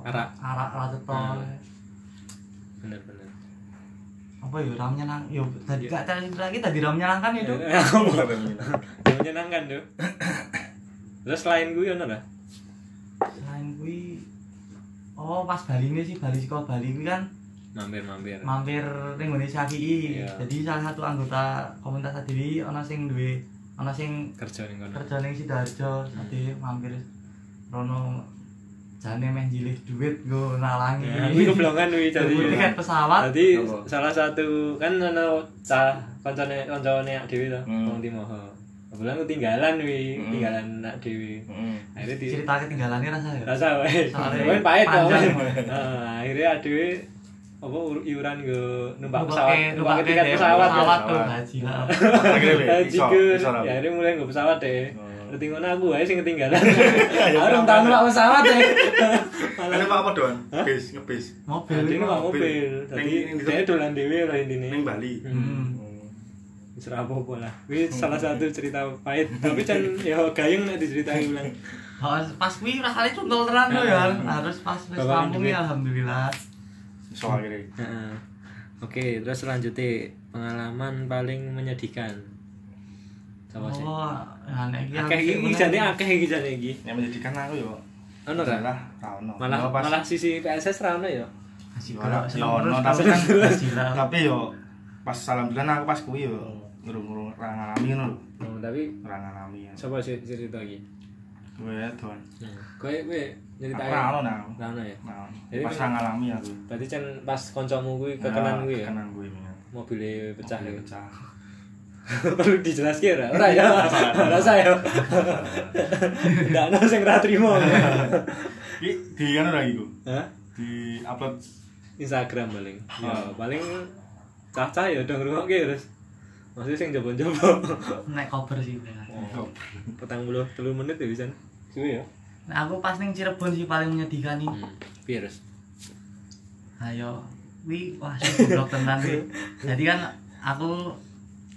B: Arak.
A: arak ra cetol
B: Hmm. Bener-bener.
A: apa ya ra menyenang ya tadi gak cerita lagi tadi ra menyenangkan itu
B: Ya, <laughs> menyenangkan tuh. Terus selain gue ono lah.
A: selain kuwi oh pas Bali ini sih Bali sekolah Bali kuwi kan
B: Mampir-mampir.
A: mampir ning ngene Syafi'i
B: Iya.
A: jadi salah satu anggota komunitas Adili ana sing duwe ana sing
B: Kerja ning kono.
A: kerja ning Sidoarjo
B: Hmm.
A: jadi mampir rono jane meh jilih duit nggo nalangi.
B: Ya, kuwi keblongan kuwi jadi.
A: Tiket pesawat.
B: Jadi salah satu kan ono cah kancane kancane dhewe to,
C: Hmm.
B: wong Timoho. Kebetulan ketinggalan
C: Hmm.
B: ketinggalan nak dhewe.
C: Heeh.
B: Akhirnya di
A: Cerita ketinggalannya rasa ya.
B: rasa wae.
A: Soalnya
B: Wae pahit
A: panjang.
B: Heeh, akhirnya adewe apa ur- iuran go numpak pesawat, numpak tiket
A: deh,
B: pesawat. ya.
A: pesawat tuh
C: Pesawat.
A: haji lah.
C: Akhirnya
B: Haji
C: lah.
B: Ya akhirnya mulai nggo pesawat deh.
C: Oh.
B: Ngerti ngono aku wae sing ketinggalan. Ora tau numpak pesawat deh.
C: Ada Pak apa doan? Bis, ngebis.
A: Mobil ini
B: numpak
C: mobil. ning-
B: dia dolan dhewe lah intine.
C: Ning Bali.
B: Hmm. Apa-apa lah. Kuwi salah satu cerita pahit. Tapi kan ya gayeng nek diceritain ulang.
A: Oh, pas kuwi rasanya contoh tenan tuh ya. Harus pas wis
B: Bapak
A: rampung ya alhamdulillah.
C: Akhirnya.
B: Heeh. Oke, terus selanjutnya pengalaman paling menyedihkan. Coba sih.
A: Oh, ya nek iki
B: Akeh iki
A: bener.
B: jane akeh iki jane iki.
C: Yang menjadikan aku yo.
B: Ono ra?
C: Ono.
B: Malah malah sisi PSS ra ono ya.
A: Masih
C: Yo, ono,
A: terus
C: tapi kan tapi yo pas alhamdulillah aku pas kuwi yo ngurung-ngurung ra ngalami ngono lho.
B: Oh, tapi
C: Ra ngalami. ya.
B: coba sih cerita iki.
C: Kowe doan.
B: Kowe kowe
C: Aku
B: nyeritain.
C: ra ono nah.
B: Ra ono ya.
C: Nah,
B: Jadi
C: pas
B: kan-
C: ra ngalami aku.
B: Berarti kan pas kancamu kuwi kekenan kuwi ya.
C: Kekenan kuwi. ya.
B: Pecah <laughs> ya.
C: Pecah.
B: Perlu dijelaske ora? Ora ya. Rasa ya. <laughs> Ndak ono sing ra trimo.
C: Iki di anu lagi ku.
B: Hah?
C: Di upload
B: Instagram paling. Ya,
C: Oh.
B: paling cah-cah ya udah ngrungokke terus. Maksudnya sing jobo-jobo.
A: Nek cover sih. bener.
C: Oh.
B: Petang puluh telu menit ya bisa. Suwe ya.
A: Nah, aku pas ning Cirebon sih paling menyedihkan nih.
B: Hmm. Terus?
A: Ayo, wi wah sih goblok tenan wi. Jadi kan aku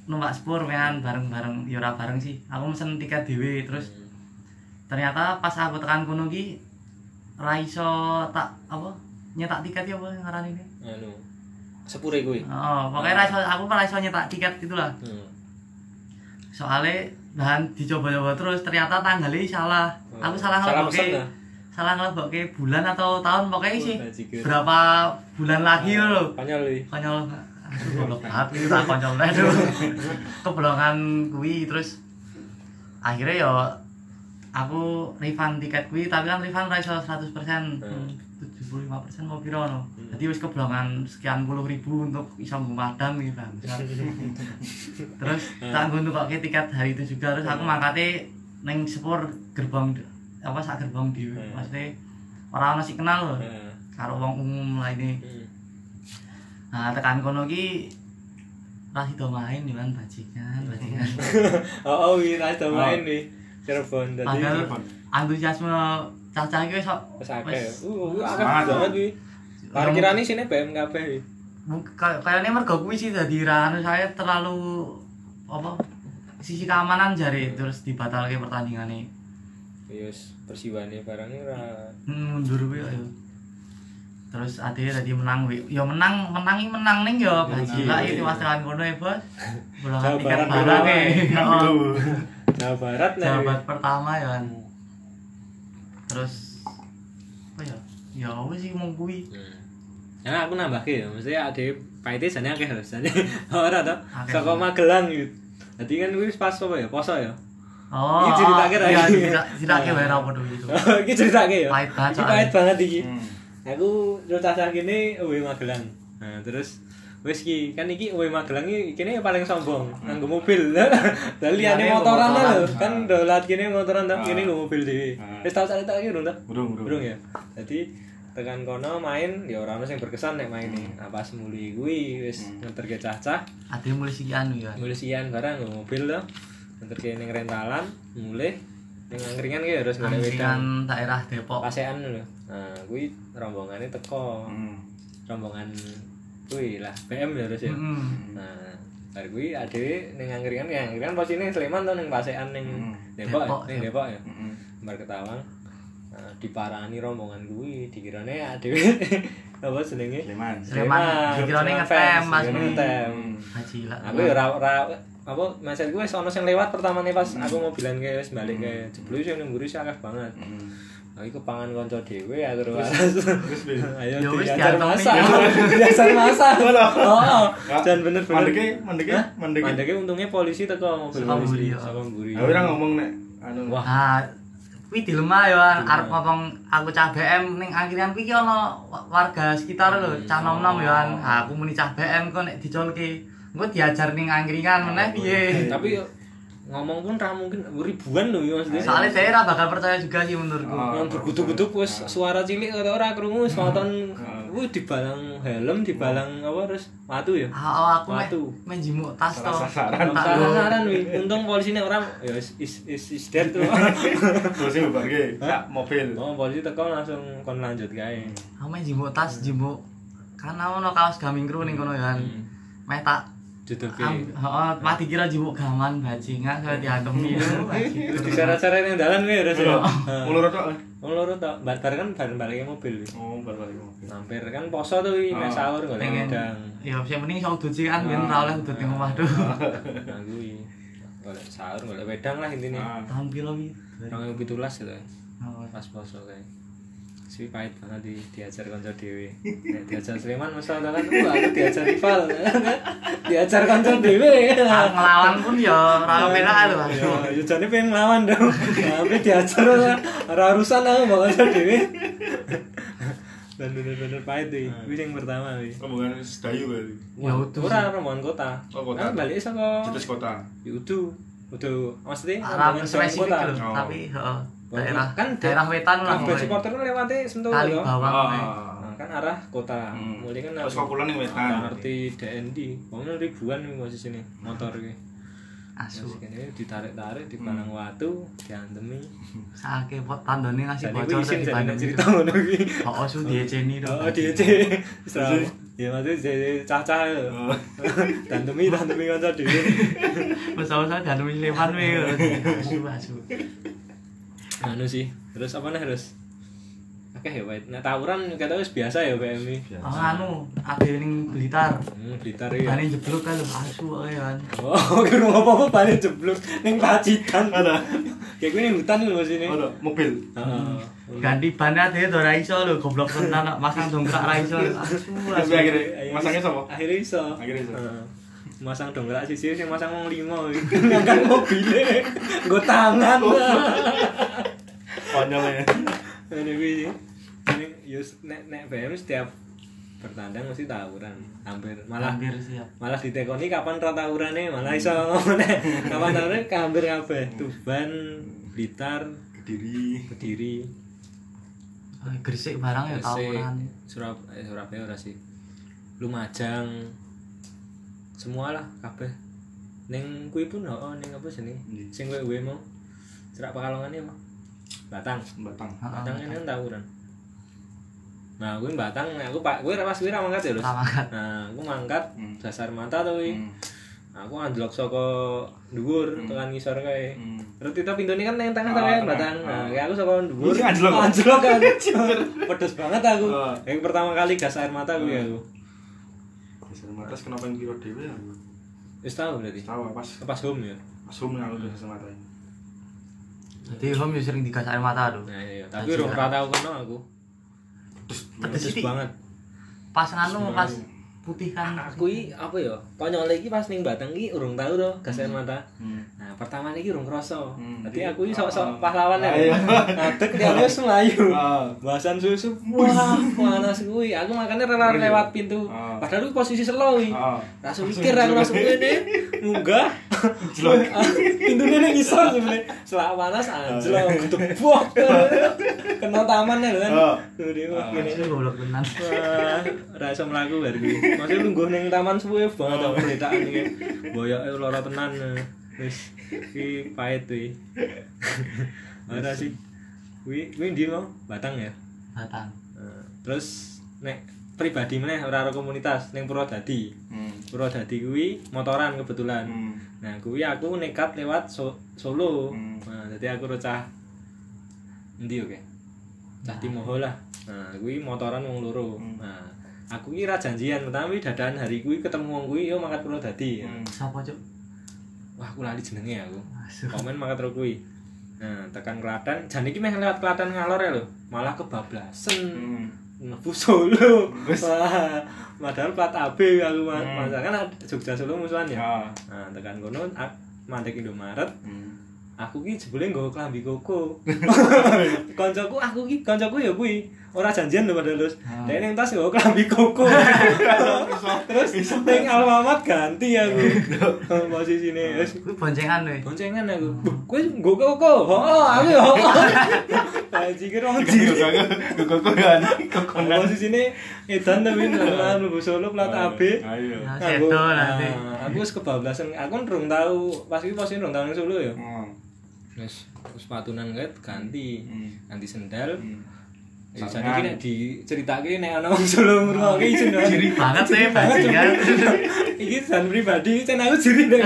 A: numpak spur kan bareng-bareng ya ora bareng sih. Aku mesen tiket dhewe terus ternyata pas aku tekan kono ki ra iso tak apa nyetak tiket ya apa ngaran ini.
B: Anu. Sepure kuwi.
A: Oh, pokoknya iso aku ra iso nyetak tiket itulah.
B: Hmm.
A: Soalnya bahan dicoba-coba terus ternyata tanggalnya salah. Aku salah
B: Salah
A: ngelebokke.
B: pesen lah.
A: Salah ngelebokke bulan atau tahun pokoknya sih.
B: Oh, bajingan.
A: Berapa bulan lagi lho.
B: Konyol iki.
A: konyol goblok banget itu tak konyol aduh <laughs> keblongan kuwi terus akhirnya ya aku refund tiket kuwi tapi kan refund ra iso 100%
B: Hmm.
A: 75% mau piro no jadi wis keblongan sekian puluh ribu untuk iso nggo madam iki Bang <laughs> terus tak nggo untuk tiket hari itu juga terus aku mangkate ning sepur gerbong apa sak gerbong dhewe
B: Hmm.
A: maksudnya orang ono sih kenal
B: Heeh.
A: karo wong umum lah ini
B: Hmm.
A: Nah, tekan kono ki ra sido main yo kan bajingan, bajingan. <laughs>
B: Oh, oh, wih, ras do main nih. Cirebon tadi.
A: Padahal antusiasme cacah ki wis sok-
B: Wis akeh.
A: wis-
B: Uh, uh, akeh
C: Semangat,
B: banget kuwi. Parkirane sini BM kabeh.
A: mung- kay- kayaknya mergo kuwi sih dadi anu saya terlalu apa sisi keamanan jari terus dibatalke pertandingane.
B: Ya wis persiwane barangnya ora
A: Hmm, mundur kuwi ayo. Terus ade tadi menang. Ya menang, menang iki menang ning ya baji lah iki pas tekan kono ya, Bos. <laughs>
B: Jawa
A: tiket
B: Barat
A: barang e.
C: Dulu. <laughs>
B: Jawa Barat nih.
A: Jabat pertama ya kan. Terus apa ya? Ya wis sih mau kuwi.
B: Hmm. Ya aku nambah ya, mesti ade paite jane akeh harus jane. <laughs> Ora to.
A: Akeh.
B: Saka Magelang gitu. Dadi kan kuwi pas apa ya? Poso ya.
A: Oh.
B: Ceritake ra
A: Iya,
B: iki.
A: cerita ceritake wae ra padha itu. <laughs>
B: iki ceritake ya.
A: Pahit banget
B: pahit banget iki.
C: Hmm.
B: Aku yo cacah kene uwe Magelang. Nah, terus wis iki kan iki uwe Magelang iki kene paling sombong nganggo mobil. <laughs> Lah liyane
A: Liyane
B: motoran lho, kan dolat kene motoran ta,
C: Ah.
B: kene nggo mobil dhewe.
C: Ah.
B: Wis tau cerita iki urung ta?
C: Burung, burung.
B: Burung ya. Jadi tekan kono main ya ora ono sing berkesan nek main nih. Nah, pas muli kuwi wis
C: Hmm.
B: ngeterke cacah,
A: Ade mulai siki anu ya.
B: mulai sian barang nggo mobil to. Ngeterke ning rentalan, mulai ning angkringan ki harus wedang.
A: Angkringan daerah Depok.
B: Pasean lho. Nah, kuwi rombongane teko.
C: Hmm.
B: rombongan kuwi lah BM ya harus ya.
A: Heeh.
B: Nah, bar kuwi ade ning angkringan ya angkringan posine Sleman to ning Pasean ning
C: Hmm.
B: Depok,
A: Depok,
B: ya, ning
A: ya.
B: Depok ya.
C: Hmm.
B: Bar ketawang. Nah, diparani rombongan kuwi dikirane ade <laughs> apa jenenge?
C: Sleman.
A: Sleman. Dikirane ngetem, Mas.
B: ngetem.
C: Hmm.
A: Haji lah.
B: Aku ya ora apa mindset gue wis ono sing lewat pertamane pas aku mobilan ke wis balik ke jebul sing mburi sih akeh banget.
C: Hmm.
B: Aku kepangan kanca dhewe aku waras.
C: Terus piye? <laughs>
B: Ayo
A: Ya wis,
B: diajar
A: diantemi.
B: masa. Diajar masa. <laughs> Oh, dan bener-bener.
C: Mandeke, mandeke,
B: Hah?
C: mandeke.
B: Mandeke untungnya polisi teko mobil polisi
A: ya.
B: saka mburi.
C: Aku ora ngomong nek anu.
B: Wah,
A: kuwi dilema ya arep ngomong aku cah BM ning akhirnya kuwi ki ana wa- warga sekitar lho cah nom-nom ya. Ha, aku muni cah BM kok nek dicolke engko diajar ning angkringan meneh piye
B: tapi ngomong pun ra mungkin ribuan loh ya maksudnya
A: soalnya daerah bakal percaya juga sih menurutku
C: Ah.
B: yang bergutuk-gutuk wis suara cilik kata ora krungu wis nonton kuwi dibalang helm dibalang apa terus watu ya
A: Ah, oh, aku meh
B: Watu.
A: meh jimuk tas to.
C: Sasaran.
B: Sasaran wi untung polisine orang ya is is is, is dead tuh
C: ini bagi sak mobil
B: oh polisi teko langsung kon lanjut kae
A: Aku meh jimuk tas, jimuk kan ono kaos gaming kru ning kono ya. An.
B: Hmm.
A: Meh tak
B: jutuke
A: am- heeh, mah dikira jimuk gaman bajingan saya diantemi lho. <laughs>
B: diseret-seret ning dalan kuwi terus ya
C: mulur tok
B: loro tok, bar bar kan bareng balik mobil.
C: oh baru balik mobil
B: Hampir kan poso tuh mek
C: Oh.
B: sahur golek
A: Pengen.
B: wedang.
A: Ya sing penting iso sih kan ben ra oleh udut ning omah tuh.
B: Nah kuwi golek sahur golek wedang lah intine.
C: Ah.
A: Tahun piro wi?
B: 2017 gitu.
A: Oh,
B: Pas poso kae. Si pahit banget di diajar kanca dhewe. Nek diajar Sleman masa kan wah aku diajar rival. <laughs> diajar kanca dhewe.
A: ah, ngelawan pun ya ra kepenak lho.
B: Ya, ya jane pengen nglawan dong. Tapi diajar ora ora urusan aku mau kanca dhewe. Dan bener-bener pahit tuh. Kuwi sing pertama kuwi.
C: rombongan sedayu berarti
A: Ya utuh.
B: Ora rombongan kota.
C: Oh, kota.
B: Kan balik saka
C: Cetus kota
B: Ya udu. Udu maksudnya rombongan
A: spesifik
B: kota.
C: Oh.
A: tapi heeh.
B: Oh,
A: Daerah
B: kan
A: daerah wetan lah.
B: Kabeh supporter kan lewate Sentul
A: Kali bawang.
C: Ah.
A: meh.
B: Nah, kan arah kota.
C: Hmm.
B: Mulai kan
C: Terus kok pulang ning wetan.
B: ngerti DND. Pokoknya ribuan nih posisi ini motor iki.
A: Asu.
B: Kene ditarik-tarik di palang watu, diantemi.
A: Sake pot tandone ngasih bocor di Bandung.
B: cerita ngono iki.
A: Oh, su dieceni to.
B: Oh, DC. Serau. <laughs> Ya maksudnya jadi caca.
C: Oh. <laughs>
B: Dantemi, dantemi kanca dhewe.
A: Masa-masa dan Sleman we. <laughs> Asu asu.
B: Anu sih terus apa nih terus oke ya Pak. nah tawuran kata wis biasa ya PMI
A: Oh anu, ade ning Blitar.
B: hmm, Blitar ya
A: Bane jeblok kan asu kan.
B: oh <laughs> kira apa apa balik jeblok ning pacitan
C: ada
B: kayak gue ning hutan lho sini
C: ada mobil
B: Heeh.
A: Ganti ban ade to ra iso lho, goblok tenan masang dongkrak ra iso. Asu
C: tapi
A: asu.
C: akhirnya masangnya sama
B: akhirnya iso
C: Akhirnya iso.
B: Masang dongkrak sisi sing masang wong limo <laughs> ngangkat mobilnya nggo tangan.
C: Konyol ya.
B: Ini kuwi sih. Ini yus nek nek BM setiap bertandang mesti tawuran. Hampir malah
A: Hampir siap.
B: malah ditekoni kapan ra tawurane malah iso ngomong kapan tawurane hampir kabeh. Tuban Blitar
C: kediri.
B: Kediri.
A: Gresik barang ya tawuran.
B: Surabaya eh, Surabaya ora sih. Lumajang semua lah kabeh ning kuwi pun oh ning apa jenenge
C: Ndi?
B: sing kowe mau Serak Pekalongan apa Batang
C: batang
B: Batang ini kan tawuran nah gue Batang nah, aku pak gue pas gue mangkat ya
A: mangkat.
B: nah aku mangkat
C: Hmm.
B: dasar mata tuh.
C: Hmm.
B: aku anjlok saka dhuwur
C: Hmm.
B: tekan ngisor kae
C: Hmm.
B: Terus kita pintune kan nang tengah
C: Ah,
B: tengah batang. Nah,
C: Ah.
B: kayak aku saka dhuwur.
C: Iki anjlok.
B: Anjlok kan. <laughs> Pedes banget aku.
C: Ah.
B: Yang pertama kali gas air mata gue
C: Ah.
B: aku.
C: Matas kenapa yang kira dewe ya
B: Wis tahu berarti.
C: tahu pas
B: Pas home ya.
C: pas home aku udah dasar mata
A: Jadi home yo sering digas air mata tuh.
B: Nah, iya. Tapi rong ra tau kena aku.
C: terus
A: Pedes
B: Pedes
A: sithik.
B: banget.
A: Pas nganu pas putih kan.
B: Aku iki apa ya? Konyol iki pas ning Batang iki urung tau to gas air mata.
C: Hmm.
B: Nah, pertama iki urung krasa.
C: Hmm.
B: Dadi aku iki
C: Ah,
B: sok-sok
C: ah.
B: pahlawan
C: Ah,
B: ya.
C: iya. <laughs>
B: Ngadeg dia wis mlayu.
C: Ah.
B: Bahasan susu. Wah, panas kuwi. Aku makanya rela lewat pintu.
C: Ah.
B: Padahal itu posisi slow iki. Langsung mikir aku langsung ngene <laughs> munggah <laughs> pintunya nih ngisor sebenarnya selak panas anjlok gedebok kena taman ya kan
C: Ah.
B: tuh dia wah gini.
A: Asu goblok tenan.
B: wah rasa melaku baru gue masih lungguh neng taman suwe banget tau penderitaan iki. Boyoke lara tenan wis iki pahit tuh <laughs> ada sih. Wi, wi ndi mau Batang ya.
A: Batang.
B: Nah, terus nek pribadi meneh ora ora komunitas ning Purwodadi.
C: Hmm.
B: Purwodadi kuwi motoran kebetulan.
C: Hmm.
B: Nah, kuwi aku nekat lewat so Solo.
C: Hmm.
B: Nah, jadi aku recah endi oke? Cah Timoho lah. Nah, kuwi motoran wong loro.
C: Hmm.
B: Nah, aku ki ra janjian, tapi dadakan hari kuwi ketemu wong kuwi yo mangkat Purwodadi.
C: Hmm.
A: Sapa cuk?
B: Wah, aku lali jenenge aku. Komen mangkat karo kuwi. Nah, tekan Klaten, jan iki meh lewat Klaten ngalor ya lho. Malah kebablasan.
C: Hmm.
B: Nebu Solo.
C: Wes.
B: Wah, padahal plat AB aku mas.
C: Hmm.
B: Kan Jogja Solo musuhan ya.
C: Ya.
B: Nah, tekan kono mandek Indomaret
C: Hmm.
B: Aku ki jebule nggo klambi koko. <laughs> Koncoku aku ki koncoku ya kuwi. Ora janjian lho padahal terus.
A: Ah.
B: Dek ning tas nggo klambi koko. <laughs> terus ning alamat ganti aku. <laughs> Posisine wis
A: Kuwi boncengan weh.
B: boncengan aku. "Buh, Kowe nggo koko. Heeh, aku ya. Haji ki rong ji.
C: Kekokohan, kekokohan.
B: Posisine edan tapi nang mlebu Solo plat AB.
C: Ayo.
B: Aku,
A: sedo nanti.
B: aku wis kebablasan. Aku kan rung tau, pas iki posisi rung tau ning Solo ya.
C: Hmm.
B: Wis sepatunan ket ganti.
C: Hmm.
B: Ganti sendal.
C: Hmm.
B: Jadi ki nek diceritake nek ana wong Solo ngrungokke banget.
A: Ciri banget sih bajingan. <laughs>
B: Iki san pribadi, cen aku jiri nek.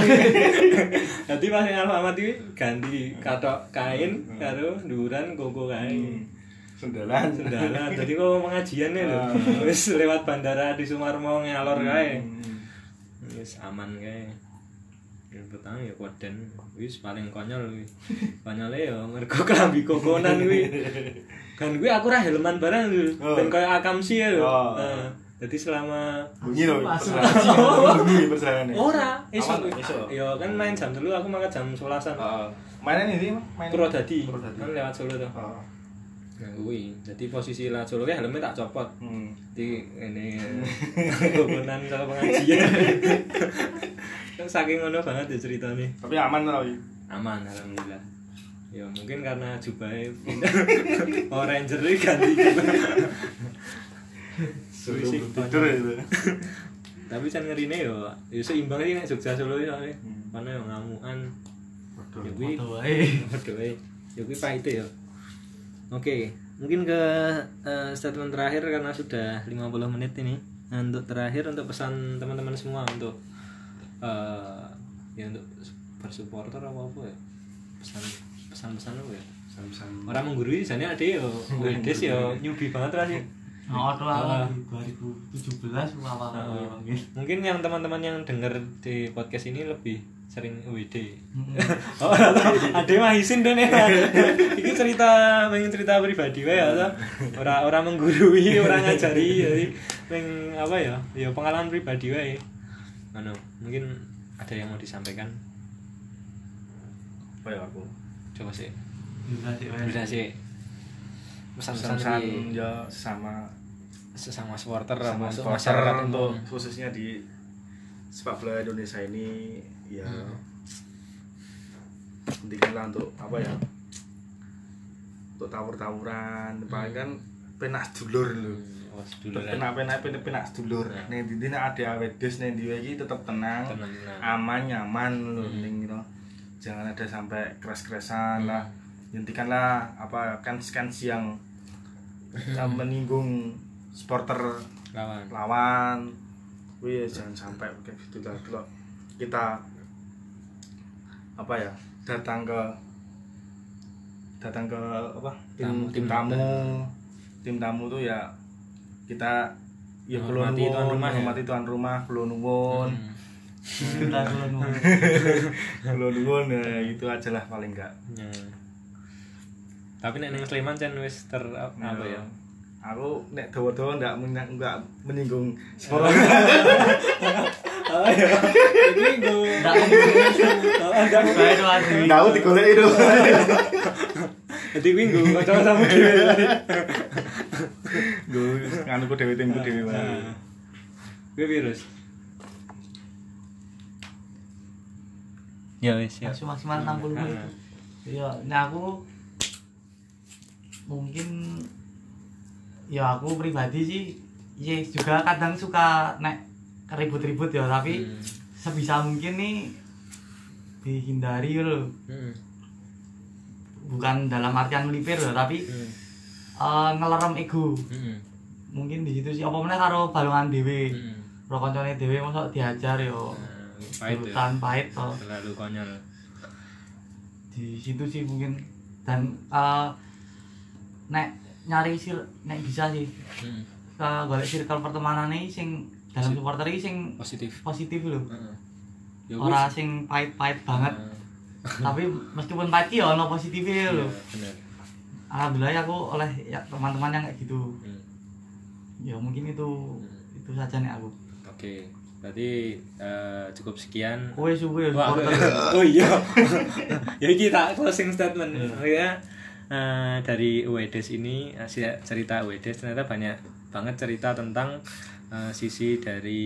B: <laughs> Dadi pas iki ganti katok kain karo nduran koko kae.
C: Hmm. Sendalan.
B: Sendalan. Dadi kok pengajian nih lho.
C: Ah.
B: Wis lewat bandara di Sumarmo ngalor kae.
C: Hmm.
B: Wis aman kae. Yang pertama ya koden, wis paling konyol kuwi. Konyole ya mergo klambi kokonan kuwi. Kan kuwi aku ra helman barang lho.
C: Oh.
B: Ben koyo akamsi ya lho.
C: Oh.
B: Heeh. Jadi selama
C: Bunyi loh
A: Masuk.
C: perjalanan. Bunyi perjalanan.
B: ora esuk. ya kan main jam dulu aku makan jam 11-an.
C: Heeh. Mainan ini main
B: Purwodadi. Kan lewat Solo tuh.
C: Heeh.
B: Nah, kuwi. Jadi posisi lewat Solo ya helmnya tak copot.
C: Hmm.
B: Jadi ini <laughs> kokonan sama pengajian. <laughs> Saking ngono banget ya ceritanya.
C: Tapi aman iki.
B: aman alhamdulillah ya mungkin karena jubahnya pindah oh ranger ini ganti
C: Sebelum tidur itu.
B: tapi kan ngerine yo ya seimbang sih nek Jogja Solo ya
C: Hmm.
B: mana yang ngamukan
C: Waduh.
B: ya kuwi
A: wae. <laughs>
B: waduh ya kuwi pahit ya oke mungkin ke eh, statement terakhir karena sudah 50 menit ini Nah, untuk terakhir untuk pesan teman-teman semua untuk eh ya untuk bersupporter apa apa ya? Pesan pesan-pesan apa ya?
C: Pesan-pesan.
B: orang menggurui jane ade yo Wedes yo newbie banget lah sih
A: Oh, tuh
B: Ah.
A: aku di 2017 awal awal mungkin.
B: mungkin yang teman-teman yang denger di podcast ini lebih sering WD oh ada mah isin dong <laughs> ya ini cerita pengen cerita pribadi wae ya toh. ora ora menggurui ora ngajari jadi pengen apa ya? Ya pengalaman pribadi wae anu mungkin ada yang mau disampaikan?
C: Apa ya aku?
B: coba sih. Bisa sih pesan-pesan di
C: ya sama
B: sesama supporter
C: sama supporter
B: masyarakat
C: untuk
B: umum.
C: khususnya di sepak bola Indonesia ini ya
B: Hmm.
C: pentinglah untuk apa ya untuk tawur-tawuran. Paling kan penak dulur lho
B: Oh, sedulur
C: penak penak penak penak dulur
B: Nah.
C: nih di sini ada awedes nih di iki tetap tenang aman nyaman lho
B: Hmm.
C: ning jangan ada sampai keras-kerasan lah. Hentikanlah apa kan skans yang <laughs> yang menyinggung supporter
B: lawan.
C: lawan. Wih jangan sampai kayak gitu lah. Kalau kita apa ya datang ke datang ke apa tim
B: Tamu,
C: tim tamu. tim tamu tuh ya kita ya
B: Menghormati tuan rumah ya?
C: menghormati tuan rumah nuwun
B: Hmm.
A: Kita dulu nunggu.
C: perlu nuwun ya itu aja lah paling enggak
B: Ya. Tapi nek ning Sleman kan wis ter apa ya?
C: aku nek dawa-dawa enggak men- enggak menyinggung
B: Oh ya. Nggo
A: Nggak mungkin.
B: enggak
A: Bae itu asli.
C: tahu digoleki itu
B: Dadi kuwi nggo kanca-kancamu dhewe.
C: Gue nganuku dewi timku dewi wae
B: Kuwi virus. Ya wis ya.
A: Masih maksimal 60 menit.
B: Ah.
A: Iya, nah aku mungkin ya aku pribadi sih ya juga kadang suka nek ribut-ribut ya tapi
B: Hmm.
A: sebisa mungkin nih dihindari loh
B: Hmm.
A: bukan dalam artian melipir loh tapi
B: Hmm.
A: Eh, ngelerem ego
B: Hmm.
A: mungkin di situ sih apa meneh karo balongan dhewe
B: Hmm.
A: ro dhewe mosok diajar yo
B: Nah, Pahit ya.
A: pahit toh
B: Terlalu konyol.
A: di situ sih mungkin dan eh, nek nyari sir nek bisa sih
B: Hmm.
A: ke balik circle pertemanan nih sing dalam supporter ini sing
B: Positif.
A: positif loh
B: Heeh. Ya
A: ora
B: wis.
A: sing pahit-pahit banget
B: Heeh.
A: tapi meskipun pahit ya ono positifnya
B: Iya,
A: loh
B: bener.
A: Alhamdulillah ya aku oleh ya, teman-teman yang kayak gitu
B: Hmm.
A: ya mungkin itu itu saja nih aku
B: Oke. berarti eh, cukup sekian
A: Kowe suwe ya
B: Wah, <laughs> oh iya. <laughs> ya kita closing statement.
A: Iya.
B: Maksudnya eh, dari UEDES ini cerita UEDES ternyata banyak banget cerita tentang eh, sisi dari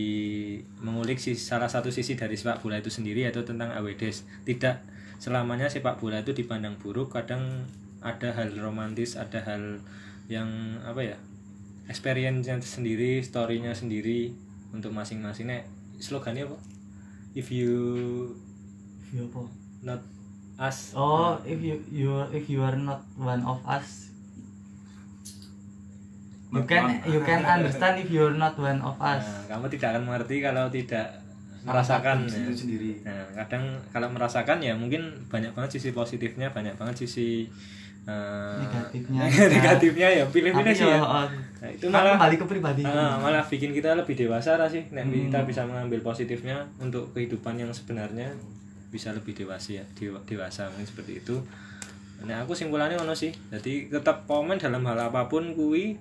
B: mengulik sisi, salah satu sisi dari sepak bola itu sendiri yaitu tentang UEDES. Tidak selamanya sepak bola itu dipandang buruk, kadang ada hal romantis, ada hal yang apa ya? experience-nya sendiri, story-nya sendiri untuk masing-masing. Nek slogannya apa? If you
A: Iya apa?
B: not us
A: Oh, if you you if you are not one of us, you can
C: one.
A: you can understand if you are not one of us.
B: Nah, kamu tidak akan mengerti kalau tidak merasakan ya.
C: itu sendiri
B: Nah, kadang kalau merasakan ya mungkin banyak banget sisi positifnya banyak banget sisi eh,
A: Negatifnya. <laughs>
B: negatifnya ya pilih-pilih sih ya
A: oh,
B: Nah, itu malah
A: kembali ke pribadi.
B: Ah, malah bikin kita lebih dewasa lah sih Nek
A: Hmm.
B: kita bisa mengambil positifnya untuk kehidupan yang sebenarnya bisa lebih dewasa ya dewa- dewasa mungkin seperti itu nah aku simpulannya ono sih jadi tetap komen dalam hal apa pun kui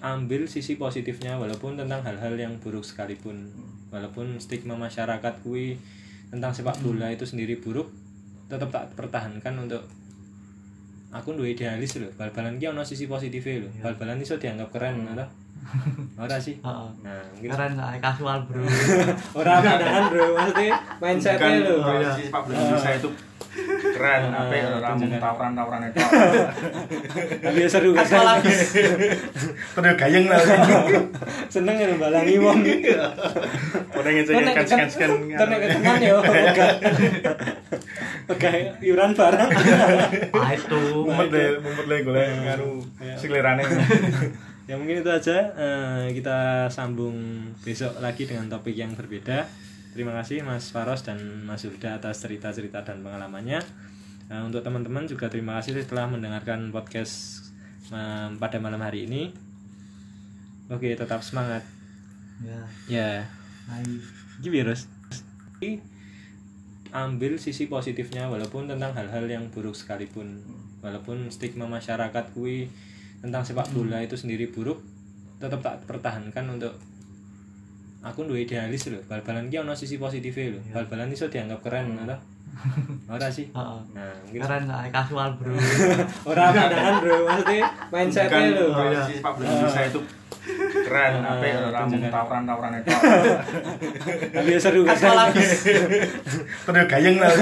B: ambil sisi positifnya walaupun tentang hal-hal yang buruk sekalipun walaupun stigma masyarakat kui tentang sepak bola itu sendiri buruk tetap tak pertahankan untuk aku duwe idealis loh bal-balan ki ono sisi positifnya loh bal-balan iso dianggap keren atau <laughs> ora? Sih.
A: Heeh.
B: nah mungkin
A: Keren lah kasual, Bro. <laughs>
B: ora pandangan bro? Maksudnya mindsetnya loh
C: kalau
A: iya.
C: sisi sepak bola Indonesia itu keren apa ya orang tawuran tawuran itu.
B: Tapi <laughs> ya seru. Kan
A: habis.
C: terus gayeng lah.
B: Seneng ya balangi wong.
C: Udah ngecek
B: Kan
C: scan
B: kan nek teman oke iuran barang. <laughs>
A: Ah itu.
C: mumet deh mumet deh gue ngaru
B: Iya.
C: siklerane. <laughs>
B: Ya mungkin itu aja. Eh, kita sambung besok lagi dengan topik yang berbeda. Terima kasih Mas Faros dan Mas Yuda atas cerita-cerita dan pengalamannya. Eh, untuk teman-teman juga terima kasih telah mendengarkan podcast eh, pada malam hari ini. Oke tetap semangat.
A: Ya,
B: ya.
A: Ayo.
B: virus ambil sisi positifnya walaupun tentang hal-hal yang buruk sekalipun. Walaupun stigma masyarakat kui tentang sepak bola itu sendiri buruk tetap tak pertahankan untuk aku duwe idealis loh bal-balan ki ono sisi positifnya loh bal-balan iso dianggap keren atau ora sih.
A: Heeh.
B: nah mungkin
A: Keren lah kasual, Bro. <laughs>
B: ora pandangan bro maksudnya
C: sisi sepak bola Indonesia itu keren
B: Ah,
C: apa ya orang
B: tunjukkan.
C: tawuran tawuran itu. <laughs>
B: Tapi ya seru kan
A: habis. <laughs>
C: terus gayeng lah.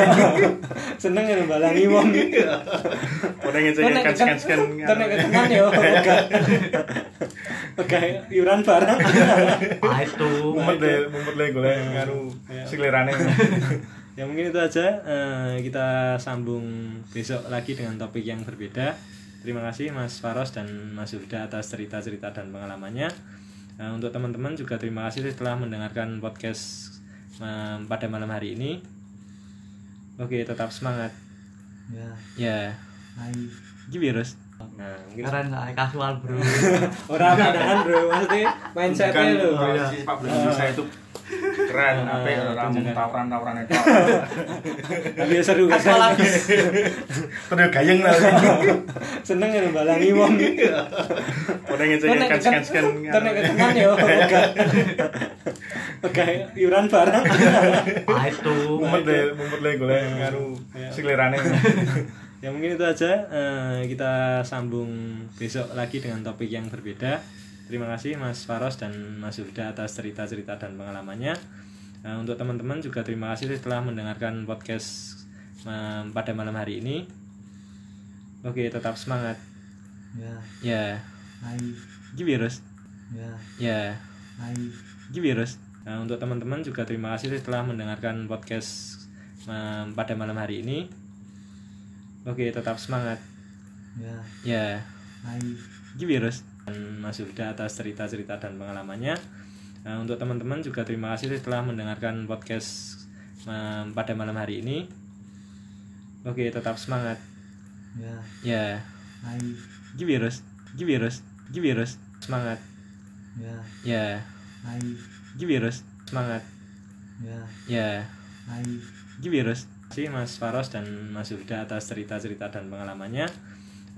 C: <laughs>
B: Seneng ya balangi wong.
C: Udah ngecek
B: Kan
C: scan scan scan
B: kan nek teman ya. oke. Iuran barang.
A: Ah itu.
C: mumet deh mumet deh gue ngaru
B: Iya.
C: siklerane.
B: Ya mungkin itu aja. Eh, kita sambung besok lagi dengan topik yang berbeda. Terima kasih Mas Faros dan Mas Yuda atas cerita-cerita dan pengalamannya Eh, untuk teman-teman juga terima kasih telah mendengarkan podcast eh, pada malam hari ini. Oke tetap semangat.
A: Ya,
B: ya.
A: Ayo.
B: virus nah mungkin
A: Keren lah kasual, Bro. <laughs>
B: Ora pandangan bro, maksudnya mindsetnya
C: Bukan
B: loh.
C: kalau
A: iya.
C: sepak bola Indonesia itu keren
B: Ah,
C: apa ya orang tawuran tawuran itu <laughs>
B: Tapi ya seru kan.
A: Kasual habis.
C: terus gayeng lah <laughs>
B: Seneng ya balangi wong.
C: udah ngecek
B: Kan nek
C: scan scan
B: kan nek teman ya oke. Oke, iuran barang.
A: Ah itu.
C: mumet deh mumet deh gue ngaru
B: Iya.
C: siklerane
B: ya mungkin itu aja. Eh, kita sambung besok lagi dengan topik yang berbeda. Terima kasih Mas Faros dan Mas Yuda atas cerita-cerita dan pengalamannya. Eh, untuk teman-teman juga terima kasih telah mendengarkan podcast eh, pada malam hari ini. Oke tetap semangat.
A: Ya,
B: ya.
A: Ayo.
B: virus.
A: Ya,
B: ya. Nah, untuk teman-teman juga terima kasih telah mendengarkan podcast pada malam hari ini oke tetap semangat.
A: Ya,
B: ya. Virus. Dan Mas Yuda atas cerita-cerita dan pengalamannya. Nah, untuk teman-teman juga terima kasih telah mendengarkan podcast eh, pada malam hari ini. Oke tetap semangat.
A: Ya,
B: ya.
A: Ayo.
B: virus. Virus. Virus. Semangat.
A: Ya,
B: ya.
A: Ayo.
B: virus. Semangat.
A: Ya,
B: ya.
A: Ayo.
B: virus kasih Mas Faros dan Mas Yuda atas cerita-cerita dan pengalamannya.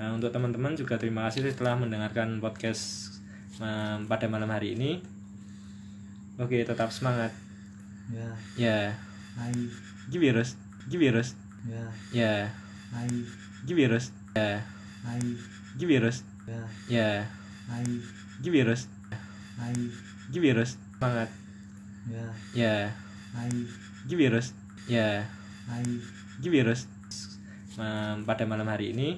B: Nah, untuk teman-teman juga terima kasih telah mendengarkan podcast eh, pada malam hari ini. Oke, tetap semangat.
A: ya.
B: Ya, virus, iki virus.
A: ya.
B: Ya,
A: hai
B: iki virus. Ya,
A: hai
B: iki virus.
A: ya.
B: Ya,
A: hai
B: Iki virus. Semangat.
A: ya.
B: Ya,
A: hai
B: iki virus. Ya,
A: hai
B: virus. Em, pada malam hari ini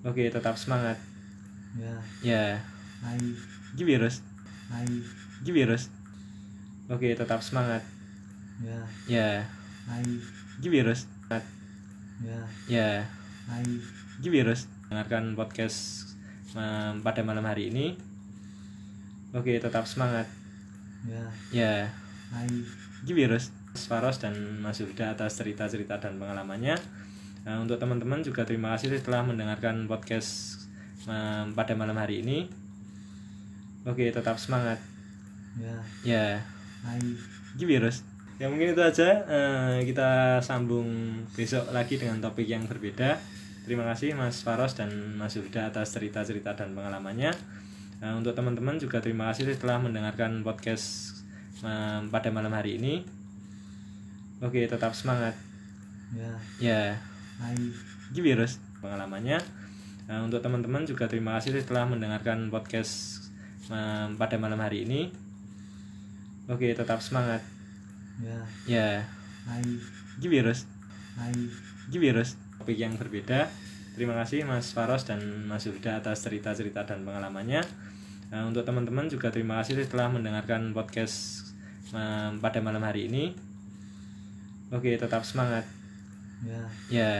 B: Oke, tetap semangat.
A: ya
B: Ya,
A: hai
B: virus,
A: hai
B: virus. Oke, tetap semangat.
A: ya
B: Ya,
A: hai
B: virus.
A: ya
B: Ya,
A: hai
B: virus. Dengarkan podcast em, pada malam hari ini. Oke, tetap semangat.
A: ya
B: Ya,
A: hai
B: virus. Mas Faros dan Mas Yuda atas cerita-cerita dan pengalamannya. Nah, untuk teman-teman juga terima kasih setelah mendengarkan podcast em, pada malam hari ini. Oke, tetap semangat.
A: ya
B: Ya, virus. Ya mungkin itu aja. Eh, kita sambung besok lagi dengan topik yang berbeda. Terima kasih Mas Faros dan Mas Yuda atas cerita-cerita dan pengalamannya. Nah, untuk teman-teman juga terima kasih setelah mendengarkan podcast pada malam hari ini. Oke, tetap semangat.
A: ya
B: Ya,
A: hai
B: iki virus pengalamannya. Nah, untuk teman-teman juga terima kasih setelah mendengarkan podcast em, pada malam hari ini. Oke, tetap semangat.
A: ya
B: Ya,
A: hai
B: iki virus.
A: hai
B: Iki virus. Topik yang berbeda. Terima kasih Mas Faros dan Mas Yuda atas cerita-cerita dan pengalamannya. Nah, untuk teman-teman juga terima kasih setelah mendengarkan podcast em, pada malam hari ini. Oke, tetap semangat.
A: ya.
B: Ya,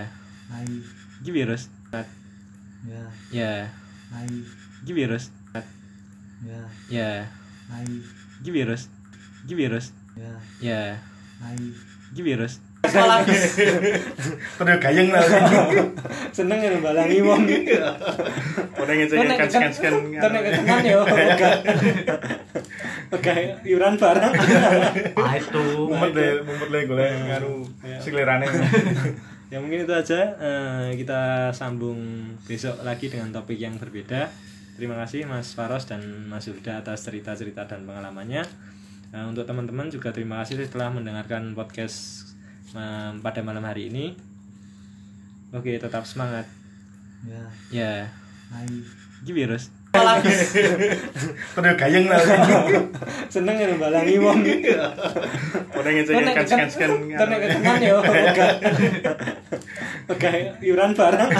A: hai
B: iki virus.
A: ya.
B: Ya,
A: hai
B: iki virus.
A: ya.
B: Ya, virus. Iki virus.
A: ya.
B: Ya,
A: hai
B: iki virus. <laughs>
C: Terus gayeng lah. <laughs>
B: Seneng ya balangi wong.
C: Udah ngecek kan scan scan.
B: Tenek ketenan ya. <laughs> Oke, iuran barang.
A: ah itu
C: Mumpet deh, mumpet deh gue ngaruh selerane.
B: ya mungkin itu aja Eh, kita sambung besok lagi dengan topik yang berbeda terima kasih Mas Faros dan Mas Yuda atas cerita-cerita dan pengalamannya Nah, untuk teman-teman juga terima kasih setelah mendengarkan podcast em, pada malam hari ini oke tetap semangat.
A: Ya.
B: Ya.
A: Hai.
B: Iki virus
C: Terus <laughs> gayeng lah. <laughs>
B: seneng ya balangi wong.
C: Udah ngecek kan scan scan.
B: tenek ketenan ya oke iuran barang.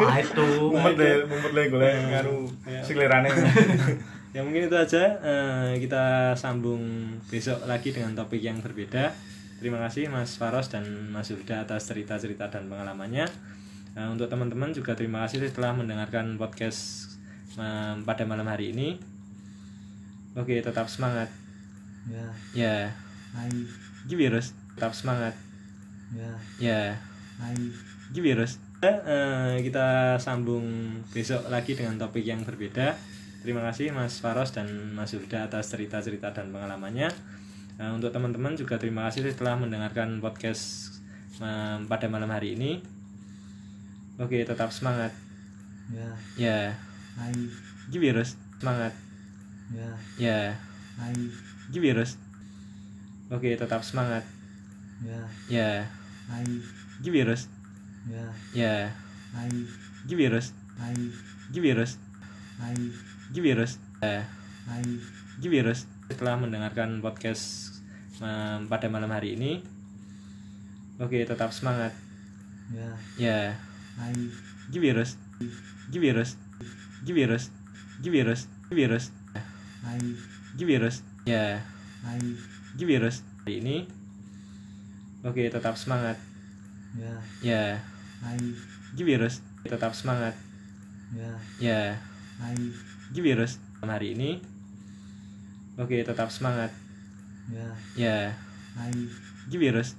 A: Ah itu.
C: Mumpet deh, mumpet deh gue ngaruh selerane. <laughs>
B: ya mungkin itu aja. Eh, kita sambung besok lagi dengan topik yang berbeda terima kasih Mas Faros dan Mas Yuda atas cerita-cerita dan pengalamannya. Nah, untuk teman-teman juga terima kasih setelah mendengarkan podcast em, pada malam hari ini. Oke tetap semangat.
A: Ya.
B: Ya.
A: Hai.
B: Iki virus. Tetap semangat.
A: Ya.
B: Ya.
A: Hai.
B: Iki virus. Eh, kita sambung besok lagi dengan topik yang berbeda. Terima kasih Mas Faros dan Mas Yuda atas cerita-cerita dan pengalamannya Nah, untuk teman-teman juga terima kasih setelah mendengarkan podcast em, pada malam hari ini. Oke tetap semangat.
A: Ya.
B: Ya.
A: Hai
B: iki virus semangat.
A: Ya.
B: Ya.
A: Hai
B: iki virus oke tetap semangat.
A: Ya.
B: Ya.
A: Hai
B: iki virus
A: ya.
B: Ya.
A: Hai
B: iki virus
A: hai
B: iki virus
A: hai
B: iki virus ya.
A: Hai
B: iki virus setelah mendengarkan podcast em, pada malam hari ini. Oke tetap semangat.
A: Ya.
B: Ya. Virus iki virus
A: hai.
B: Iki virus ya. Virus hari ini. Oke tetap semangat.
A: Ya.
B: Ya. Virus tetap semangat.
A: Ya.
B: Ya. Virus hari ini oke tetap semangat.
A: Ya.
B: Ya.
A: Hai.
B: Iki virus